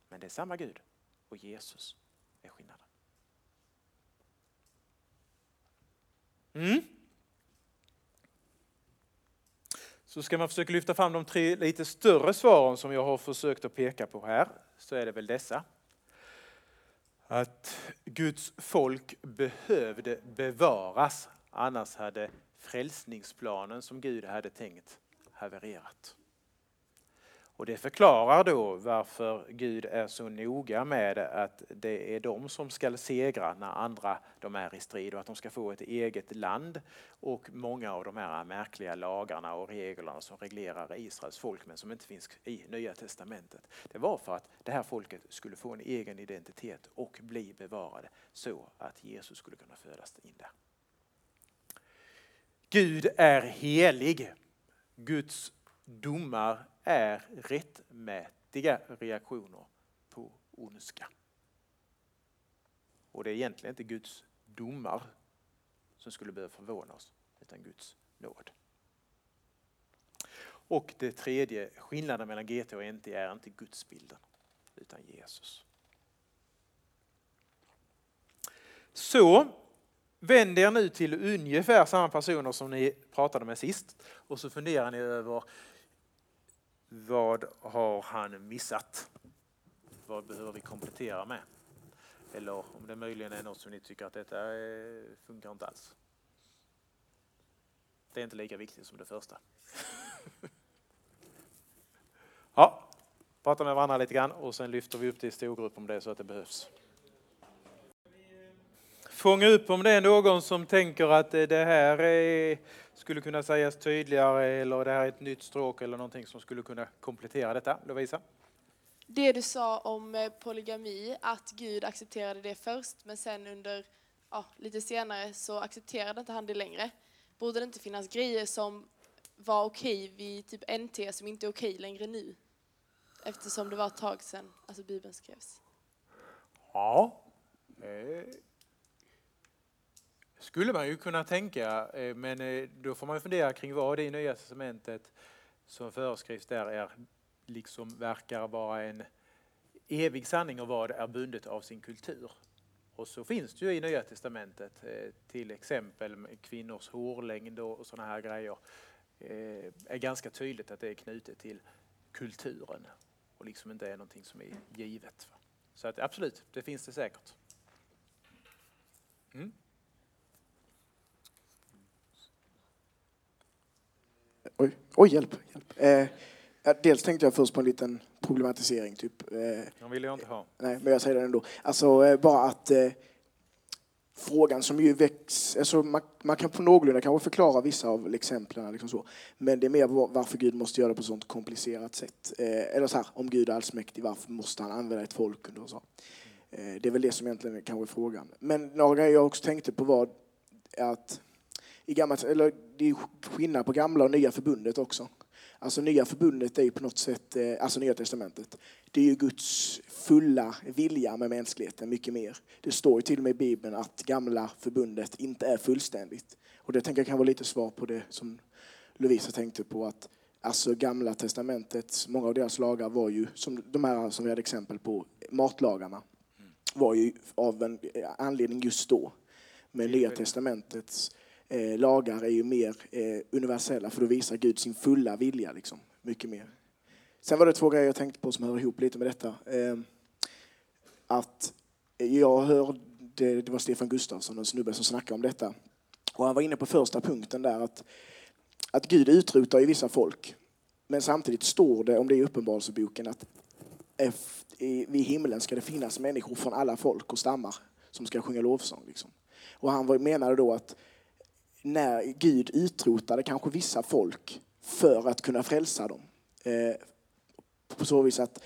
Speaker 2: Men det är samma Gud och Jesus är skillnaden. Mm. Så ska man försöka lyfta fram de tre lite större svaren som jag har försökt att peka på här, så är det väl dessa. Att Guds folk behövde bevaras, annars hade frälsningsplanen som Gud hade tänkt havererat. Och det förklarar då varför Gud är så noga med att det är de som ska segra när andra de är i strid och att de ska få ett eget land och många av de här märkliga lagarna och reglerna som reglerar Israels folk men som inte finns i Nya Testamentet. Det var för att det här folket skulle få en egen identitet och bli bevarade så att Jesus skulle kunna födas in där. Gud är helig. Guds domar är rättmätiga reaktioner på ondska. Och det är egentligen inte Guds domar som skulle behöva förvåna oss, utan Guds nåd. Och det tredje, skillnaden mellan GT och NT är inte gudsbilden, utan Jesus. Så, vänd er nu till ungefär samma personer som ni pratade med sist och så funderar ni över vad har han missat? Vad behöver vi komplettera med? Eller om det möjligen är något som ni tycker att detta eh, funkar inte alls. Det är inte lika viktigt som det första. ja, prata med varandra lite grann och sen lyfter vi upp det i storgrupp om det är så att det behövs. Fånga upp om det är någon som tänker att eh, det här är skulle kunna sägas tydligare eller det här är ett nytt stråk eller någonting som skulle kunna komplettera detta? Lovisa?
Speaker 3: Det du sa om eh, polygami, att Gud accepterade det först men sen under ja, lite senare så accepterade inte han det längre. Borde det inte finnas grejer som var okej vid typ NT som inte är okej längre nu? Eftersom det var ett tag sedan alltså Bibeln skrevs.
Speaker 2: Ja, skulle man ju kunna tänka, eh, men eh, då får man fundera kring vad det i Nya Testamentet som föreskrivs där är, liksom verkar vara en evig sanning och vad är bundet av sin kultur. Och så finns det ju i Nya Testamentet eh, till exempel kvinnors hårlängd och sådana här grejer. är ganska tydligt att det är knutet till kulturen och liksom inte är någonting som är givet. Så att absolut, det finns det säkert. Mm.
Speaker 4: Oj, oj hjälp. hjälp. Eh, dels tänkte jag först på en liten problematisering. Typ. Eh,
Speaker 2: Den vill jag inte ha.
Speaker 4: Nej, men jag säger det ändå. Alltså eh, bara att eh, frågan som ju väcks, alltså man, man, kan på någorlunda kanske förklara vissa av exemplen, liksom så. men det är mer varför Gud måste göra det på ett sånt komplicerat sätt. Eh, eller så här, om Gud är allsmäktig, varför måste han använda ett folk och så? Eh, det är väl det som egentligen är kanske är frågan. Men några grejer jag också tänkte på var att i gammalt, eller det är skillnad på gamla och nya förbundet också. Alltså nya förbundet är ju på något sätt, eh, alltså nya testamentet, det är ju Guds fulla vilja med mänskligheten, mycket mer. Det står ju till och med i Bibeln att gamla förbundet inte är fullständigt. Och det tänker jag kan vara lite svar på det som Lovisa tänkte på att alltså gamla testamentet, många av deras lagar var ju, som de här som vi hade exempel på, matlagarna, var ju av en anledning just då. Men Nya testamentets eh, lagar är ju mer eh, universella för då visar Gud sin fulla vilja. Liksom. Mycket mer. Sen var det två grejer jag tänkte på som hör ihop lite med detta. Eh, att jag hörde, det var Stefan Gustafsson, en snubbe som snackade om detta. Och han var inne på första punkten där att, att Gud utrotar ju vissa folk. Men samtidigt står det, om det är i Uppenbarelseboken, att vid himlen ska det finnas människor från alla folk och stammar som ska sjunga lovsång. Liksom. Och han menade då att när Gud utrotade kanske vissa folk för att kunna frälsa dem. Eh, på så vis att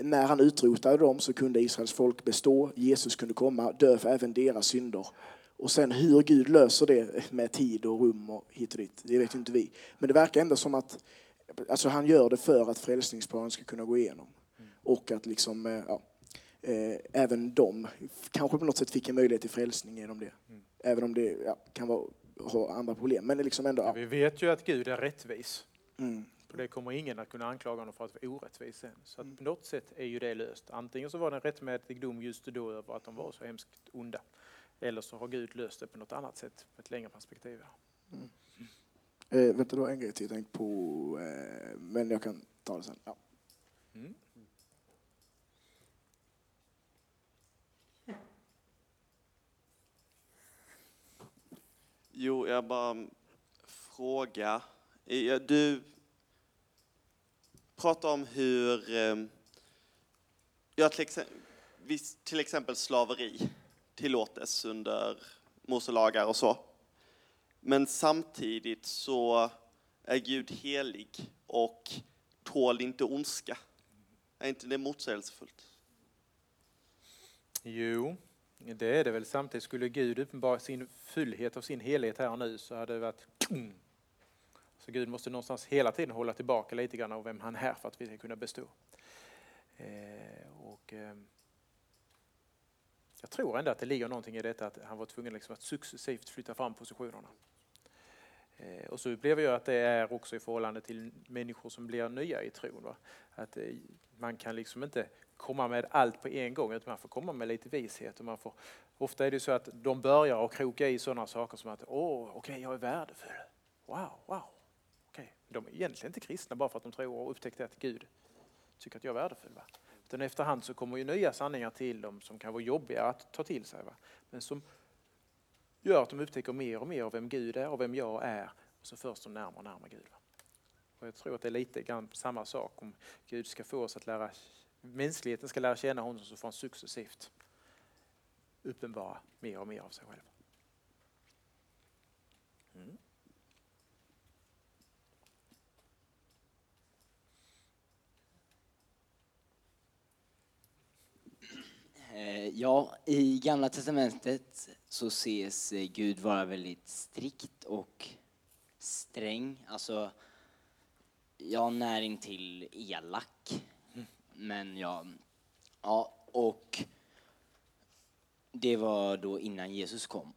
Speaker 4: när han utrotade dem så kunde Israels folk bestå, Jesus kunde komma, dö för även deras synder. Och sen hur Gud löser det med tid och rum och hit och dit, det vet inte vi. Men det verkar ändå som att alltså han gör det för att frälsningsplanen ska kunna gå igenom. Och att liksom, eh, ja, eh, även de kanske på något sätt fick en möjlighet till frälsning genom det. Även om det ja, kan vara har andra problem. Men det liksom ändå, ja.
Speaker 2: Vi vet ju att Gud är rättvis. Mm. Och det kommer ingen att kunna anklaga honom för att vara orättvis sen. Så att mm. på något sätt är ju det löst. Antingen så var det en rättmätig dom just då över att de var så hemskt onda. Eller så har Gud löst det på något annat sätt, på ett längre perspektiv. Mm.
Speaker 4: Eh, vänta, det var en grej till jag tänkte på, eh, men jag kan ta det sen. Ja. Mm.
Speaker 5: Jo, jag bara fråga. Eh, du pratar om hur, eh, ja, till, exempel, till exempel slaveri tillåtes under Mose lagar och så. Men samtidigt så är Gud helig och tål inte ondska. Är inte det motsägelsefullt?
Speaker 2: Jo, det är det väl. Samtidigt skulle Gud uppenbara sin fullhet och sin helhet här och nu så hade det varit så Gud måste någonstans hela tiden hålla tillbaka lite grann av vem han är för att vi ska kunna bestå. Eh, och, eh, jag tror ändå att det ligger någonting i detta att han var tvungen liksom att successivt flytta fram positionerna. Eh, och så upplever jag att det är också i förhållande till människor som blir nya i tron. Va? Att eh, man kan liksom inte komma med allt på en gång utan man får komma med lite vishet. Och man får, ofta är det så att de börjar att kroka i sådana saker som att åh, okej, okay, jag är värdefull. Wow, wow. Okay. De är egentligen inte kristna bara för att de tror och upptäckte att Gud tycker att jag är värdefull. Va? Utan efterhand så kommer ju nya sanningar till dem som kan vara jobbiga att ta till sig. Va? Men som gör att de upptäcker mer och mer av vem Gud är och vem jag är. Och så förs de närmare och närmare Gud. Och jag tror att det är lite grann samma sak om Gud ska få oss att lära, mänskligheten ska lära känna honom så får han successivt uppenbara mer och mer av sig själv. Mm.
Speaker 6: Eh, ja, i Gamla Testamentet så ses eh, Gud vara väldigt strikt och sträng. Alltså, ja, näring till elak. Men ja, ja, och det var då innan Jesus kom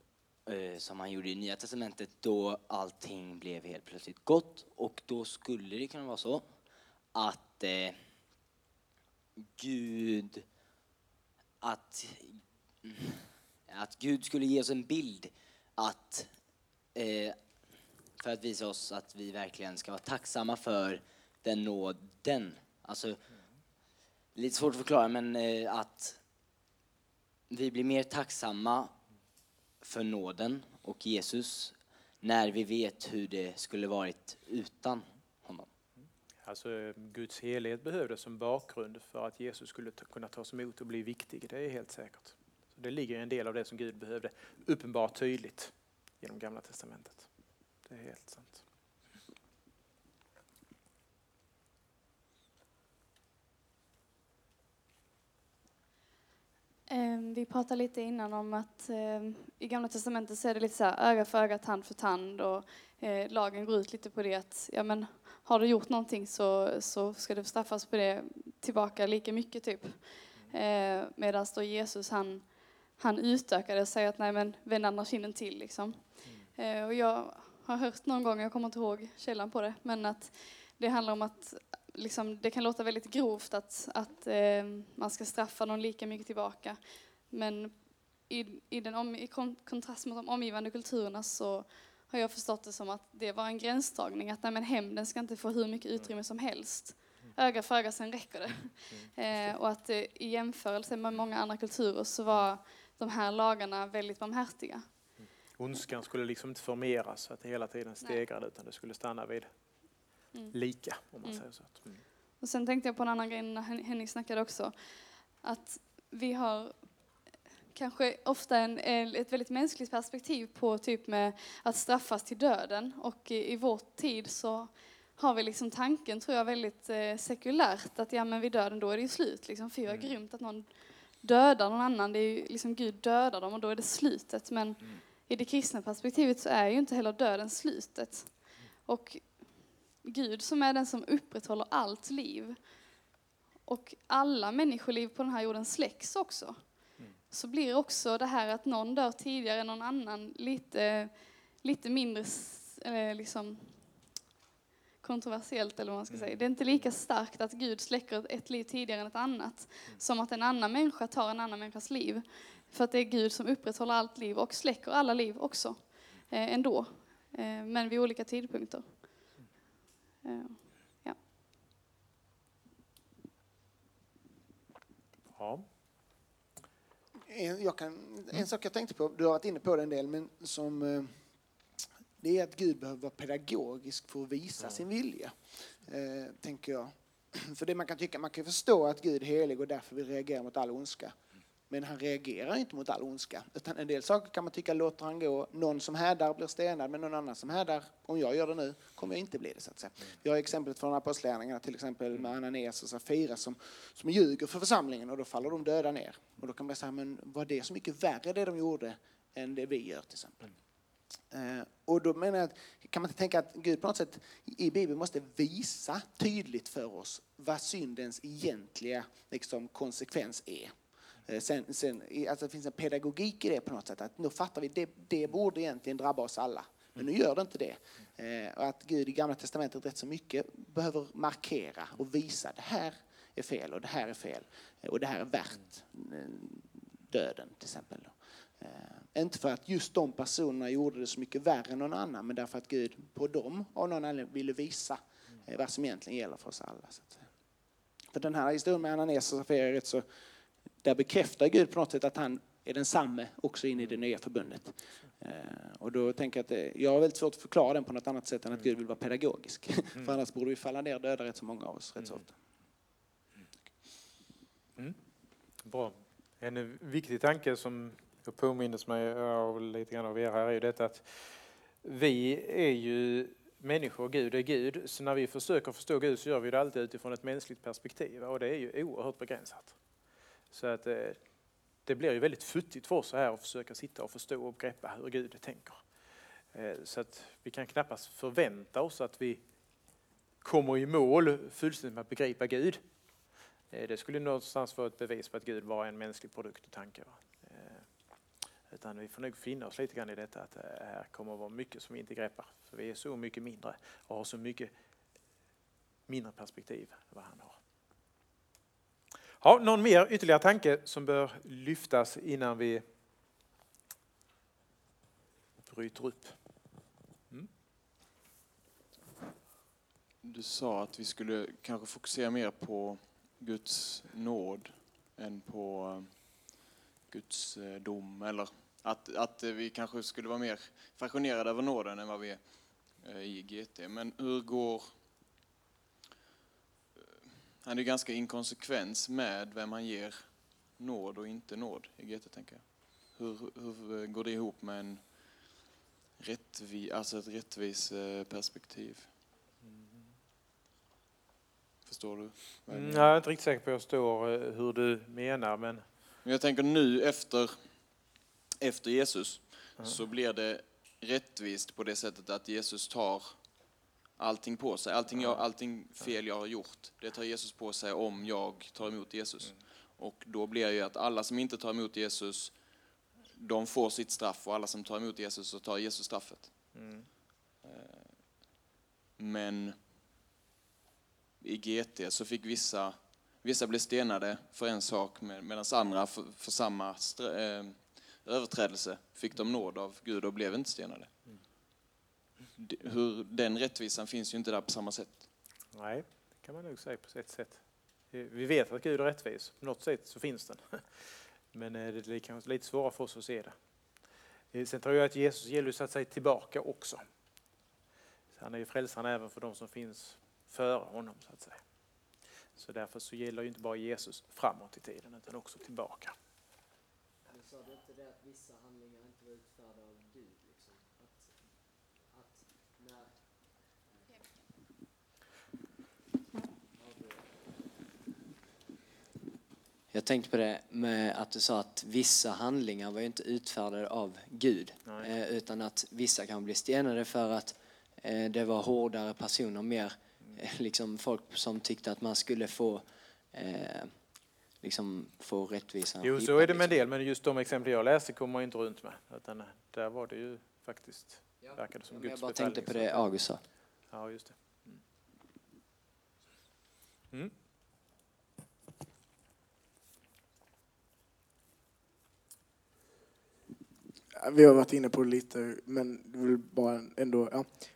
Speaker 6: eh, som han gjorde i Nya Testamentet då allting blev helt plötsligt gott och då skulle det kunna vara så att eh, Gud att, att Gud skulle ge oss en bild att, eh, för att visa oss att vi verkligen ska vara tacksamma för den nåden. Alltså, lite svårt att förklara, men eh, att vi blir mer tacksamma för nåden och Jesus när vi vet hur det skulle varit utan.
Speaker 2: Alltså Guds helhet behövdes som bakgrund för att Jesus skulle kunna tas emot och bli viktig, det är helt säkert. Så det ligger en del av det som Gud behövde uppenbart tydligt genom Gamla Testamentet. Det är helt sant.
Speaker 1: Ehm, vi pratade lite innan om att ehm, i Gamla Testamentet så är det lite så här öga för öga, tand för tand och eh, lagen går ut lite på det att ja, men, har du gjort någonting så, så ska du straffas på det tillbaka lika mycket typ. Eh, Medan då Jesus han, han utökade och säger att nej men vänd andra kinden till liksom. Eh, och jag har hört någon gång, jag kommer inte ihåg källan på det, men att det handlar om att liksom, det kan låta väldigt grovt att, att eh, man ska straffa någon lika mycket tillbaka. Men i, i, den om, i kontrast mot de omgivande kulturerna så har jag förstått det som att det var en gränsdragning, att nej, men hämnden ska inte få hur mycket utrymme som helst. Öga för öga, sen räcker det. Eh, och att eh, i jämförelse med många andra kulturer så var de här lagarna väldigt barmhärtiga.
Speaker 2: Ondskan skulle liksom inte formeras så att det hela tiden stegrade utan det skulle stanna vid mm. lika om man mm. säger så. Mm.
Speaker 1: Och sen tänkte jag på en annan grej när Henning snackade också. Att vi har kanske ofta en, ett väldigt mänskligt perspektiv på typ med att straffas till döden och i, i vår tid så har vi liksom tanken, tror jag, väldigt eh, sekulärt att ja men vid döden då är det ju slut liksom. Fy vad mm. grymt att någon dödar någon annan, det är ju liksom Gud dödar dem och då är det slutet. Men mm. i det kristna perspektivet så är ju inte heller döden slutet. Och Gud som är den som upprätthåller allt liv och alla människoliv på den här jorden släcks också så blir också det här att någon dör tidigare än någon annan lite, lite mindre eh, liksom, kontroversiellt eller vad man ska säga. Det är inte lika starkt att Gud släcker ett liv tidigare än ett annat som att en annan människa tar en annan människas liv. För att det är Gud som upprätthåller allt liv och släcker alla liv också eh, ändå. Eh, men vid olika tidpunkter. Eh, ja.
Speaker 4: ja en, kan, en sak jag tänkte på, du har varit inne på det en del, men som eh, det är att Gud behöver vara pedagogisk för att visa sin vilja, eh, tänker jag.
Speaker 7: För det man kan tycka, man kan förstå att Gud är helig och därför vill reagera mot all ondska. Men han reagerar inte mot all ondska. Utan en del saker kan man tycka låter han gå. Någon som härdar blir stenad, men någon annan som härdar, om jag gör det nu, kommer jag inte bli det. Så att säga. Vi har exemplet från Apostlagärningarna, till exempel med Ananias och Safira som, som ljuger för församlingen och då faller de döda ner. Och då kan man säga, men var det så mycket värre det de gjorde än det vi gör till exempel? Eh, och då menar jag, kan man inte tänka att Gud på något sätt i Bibeln måste visa tydligt för oss vad syndens egentliga liksom, konsekvens är. Eh, sen, sen, alltså det finns en pedagogik i det på något sätt, att nu fattar vi, det, det borde egentligen drabba oss alla. Men nu gör det inte det. Eh, och att Gud i Gamla Testamentet rätt så mycket behöver markera och visa det här är fel och det här är fel eh, och det här är värt eh, döden till exempel. Inte för att just de personerna gjorde det så mycket värre än någon annan, men därför att Gud på dem av någon anledning ville visa eh, vad som egentligen gäller för oss alla. För den här historien med Ananias och Safira är rätt så, där bekräftar Gud på något sätt att han är densamme också in i det nya förbundet. Eh, och då tänker jag att det, jag har väldigt svårt att förklara den på något annat sätt än att Gud vill vara pedagogisk. Mm. För annars borde vi falla ner döda rätt så många av oss rätt så mm. ofta.
Speaker 2: Mm. Bra. En viktig tanke som och påminnes mig av lite grann av er här är ju detta att vi är ju människor Gud är Gud. Så när vi försöker förstå Gud så gör vi det alltid utifrån ett mänskligt perspektiv och det är ju oerhört begränsat. Så att eh, det blir ju väldigt futtigt för oss här att försöka sitta och förstå och greppa hur Gud tänker. Eh, så att vi kan knappast förvänta oss att vi kommer i mål fullständigt med att begripa Gud. Eh, det skulle någonstans vara ett bevis på att Gud var en mänsklig produkt och tanke. Utan vi får nog finna oss lite grann i detta att det här kommer att vara mycket som vi inte greppar. För vi är så mycket mindre och har så mycket mindre perspektiv än vad han har. Ja, någon mer ytterligare tanke som bör lyftas innan vi bryter upp? Mm.
Speaker 8: Du sa att vi skulle kanske fokusera mer på Guds nåd än på eh, Guds eh, dom eller att, att vi kanske skulle vara mer fascinerade över nåden än vad vi är i GT. Men hur går... Eh, han är ganska inkonsekvens med vem han ger nåd och inte nåd i GT, tänker jag. Hur, hur går det ihop med en rättvi, alltså ett rättvis perspektiv? Förstår du?
Speaker 2: Mm, jag är inte riktigt säker på jag förstår hur du menar, men...
Speaker 8: Jag tänker nu efter efter Jesus mm. så blir det rättvist på det sättet att Jesus tar allting på sig. Allting, jag, allting fel jag har gjort, det tar Jesus på sig om jag tar emot Jesus. Mm. Och då blir det ju att alla som inte tar emot Jesus, de får sitt straff och alla som tar emot Jesus så tar Jesus straffet. Mm. Eh, men i GT så fick vissa, vissa bli stenade för en sak medan andra för, för samma eh, överträdelse fick de nåd av Gud och blev inte stenade. Hur, den rättvisan finns ju inte där på samma sätt.
Speaker 2: Nej, det kan man nog säga på ett sätt. Vi vet att Gud är rättvis, på något sätt så finns den. Men eh, det är kanske lite svårare för oss att se det. Eh, sen tror jag att Jesus gäller så att säga tillbaka också. Så han är ju frälsaren även för de som finns före honom så att säga. Så därför så gäller ju inte bara Jesus framåt i tiden utan också tillbaka
Speaker 6: sa du inte det att vissa handlingar inte var utförda av Gud? Liksom? Att, att när... Jag tänkte på det med att du sa att vissa handlingar var inte utfärdade av Gud. Eh, utan att vissa kan bli stenade för att eh, det var hårdare personer, mer eh, liksom folk som tyckte att man skulle få eh, liksom få rättvisa.
Speaker 2: Jo, så är det med en del, men just de exempel jag läste kommer man inte runt med. Utan där var det ju faktiskt, ja. verkade som ja, Guds
Speaker 6: Jag bara tänkte på det August sa.
Speaker 2: Ja, just det. Mm. Mm.
Speaker 4: Vi har varit inne på det lite, men det vill bara ändå...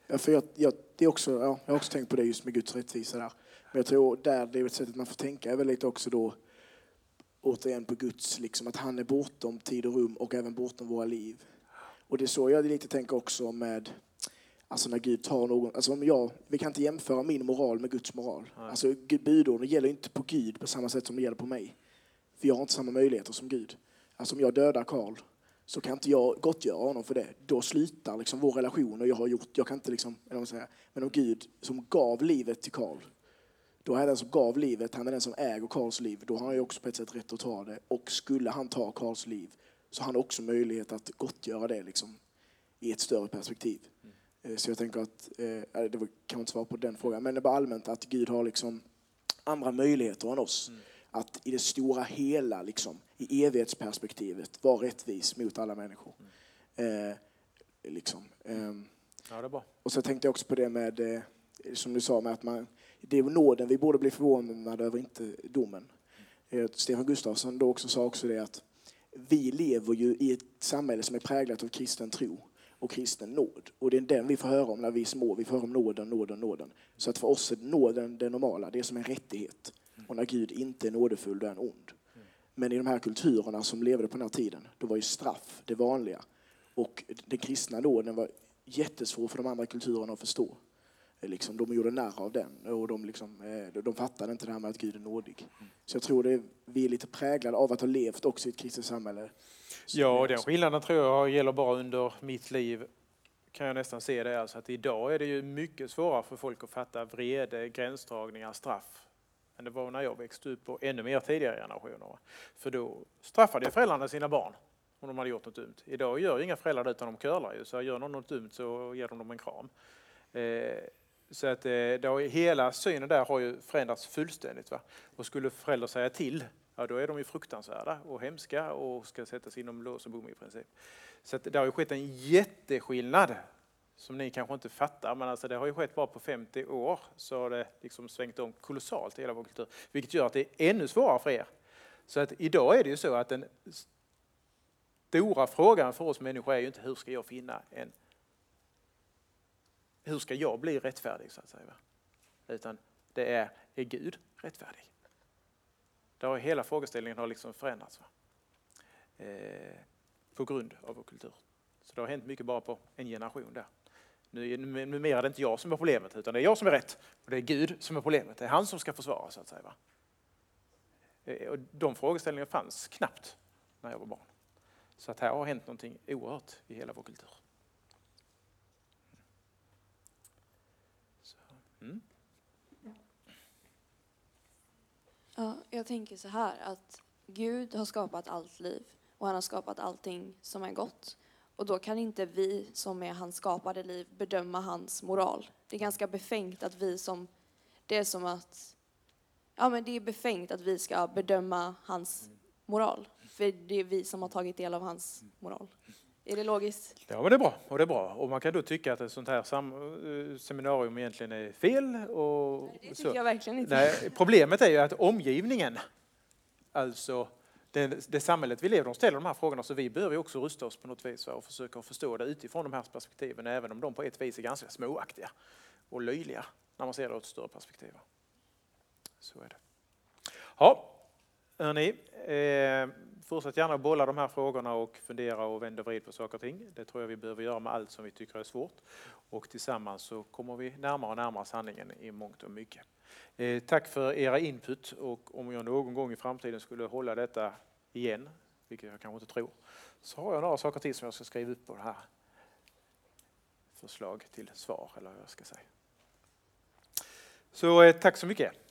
Speaker 4: Ja. För jag, jag, det är också, ja, jag har också tänkt på det just med Guds rättvisa där. Men jag tror där det är ett sätt att man får tänka är väl lite också då återigen på Guds, liksom, att han är bortom tid och rum och även bortom våra liv. Och det är så jag lite tänker också med Alltså när Gud tar någon, alltså om jag, vi kan inte jämföra min moral med Guds moral. Alltså Gud- budorden gäller inte på Gud på samma sätt som det gäller på mig. För jag har inte samma möjligheter som Gud. Alltså om jag dödar Karl så kan inte jag gottgöra honom för det. Då slutar liksom vår relation och jag har gjort, jag kan inte liksom, eller vad säger, men om Gud som gav livet till Karl, då är den som gav livet, han är den som äger Karls liv, då har han ju också på ett sätt rätt att ta det. Och skulle han ta Karls liv så har han också möjlighet att gottgöra det liksom, i ett större perspektiv. Eh, Så jag tänker att, eh, det var- kan inte svara på den frågan, men det är bara allmänt att Gud har liksom andra möjligheter än oss. Att i det stora hela, liksom, i evighetsperspektivet, vara rättvis mot alla människor. Eh, liksom. ehm.
Speaker 2: Ja, det.
Speaker 4: Och så tänkte jag också på det med, eh, som du sa, med att man, det är nåden vi borde bli förvånade över, inte domen. Eh, Stefan Gustafsson då också sa också det att vi lever ju i ett samhälle som är präglat av kristen tro och kristen nåd. Och det är den vi får höra om när vi är små. Vi får höra om nåden, nåden, nåden. Så att för oss är nåden det normala, det är som en rättighet. Och när Gud inte är nådefull, då är han ond. Men i de här kulturerna som levde på den här tiden, då var ju straff det vanliga. Och den kristna nåden var jättesvår för de andra kulturerna att förstå. Eh, liksom, de gjorde narr av den och de, liksom, eh, de fattade inte det här med att Gud är nådig. Så jag tror det, vi är lite präglade av att ha levt också i ett kristet samhälle.
Speaker 2: Ja, och den skillnaden tror jag gäller bara under mitt liv. Kan jag nästan se det. Alltså att idag är det ju mycket svårare för folk att fatta vrede, gränsdragningar, straff än det var när jag växte upp och ännu mer tidigare generationer. För då straffade ju föräldrarna sina barn om de hade gjort något dumt. Idag gör inga föräldrar det utan de curlar ju. Så gör någon något dumt så ger de dem en kram. Eh, så att eh, det hela synen där har ju förändrats fullständigt. Va? Och skulle föräldrar säga till, ja då är de ju fruktansvärda och hemska och ska sättas inom lås och bom i princip. Så att det har ju skett en jätteskillnad som ni kanske inte fattar, men alltså det har ju skett bara på 50 år så har det liksom svängt om kolossalt i hela vår kultur. Vilket gör att det är ännu svårare för er. Så att idag är det ju så att den stora frågan för oss människor är ju inte hur ska jag finna en hur ska jag bli rättfärdig så att säga. va? Utan det är, är Gud rättfärdig? Där har hela frågeställningen har liksom förändrats. Va? Eh, på grund av vår kultur. Så det har hänt mycket bara på en generation där. Nu, nu- numera är det inte jag som är problemet utan det är jag som är rätt. Och det är Gud som är problemet. Det är han som ska försvara så att säga. Va? Eh, och de frågeställningarna fanns knappt när jag var barn. Så att här har hänt någonting oerhört i hela vår kultur. Så, mm.
Speaker 9: Ja, jag tänker så här att Gud har skapat allt liv och han har skapat allting som är gott. Och då kan inte vi som är hans skapade liv bedöma hans moral. Det är ganska befängt att vi som, det är som att, ja men det är befängt att vi ska bedöma hans moral. För det är vi som har tagit del av hans moral. Är det logiskt?
Speaker 2: Ja, men det är bra. Och det är bra. Och man kan då tycka att ett sånt här eh, seminarium egentligen är fel. Och
Speaker 9: Det
Speaker 2: så.
Speaker 9: tycker jag verkligen inte.
Speaker 2: Nej, problemet är ju att omgivningen, alltså det, det samhället vi lever i, ställer de här frågorna så vi behöver ju också rusta oss på något vis och försöka förstå det utifrån de här perspektiven även om de på ett vis är ganska småaktiga och löjliga när man ser det ur ett större perspektiv. Så är det. Ja, hörni, eh, fortsätt gärna att bolla de här frågorna och fundera och vända och vrid på saker och ting. Det tror jag vi behöver göra med allt som vi tycker är svårt. Och tillsammans så kommer vi närmare och närmare sanningen i mångt och mycket. Eh, tack för era input och om jag någon gång i framtiden skulle hålla detta igen, vilket jag kanske inte tror, så har jag några saker till som jag ska skriva upp på det här förslag till svar, eller vad jag ska säga. Så eh, tack så mycket.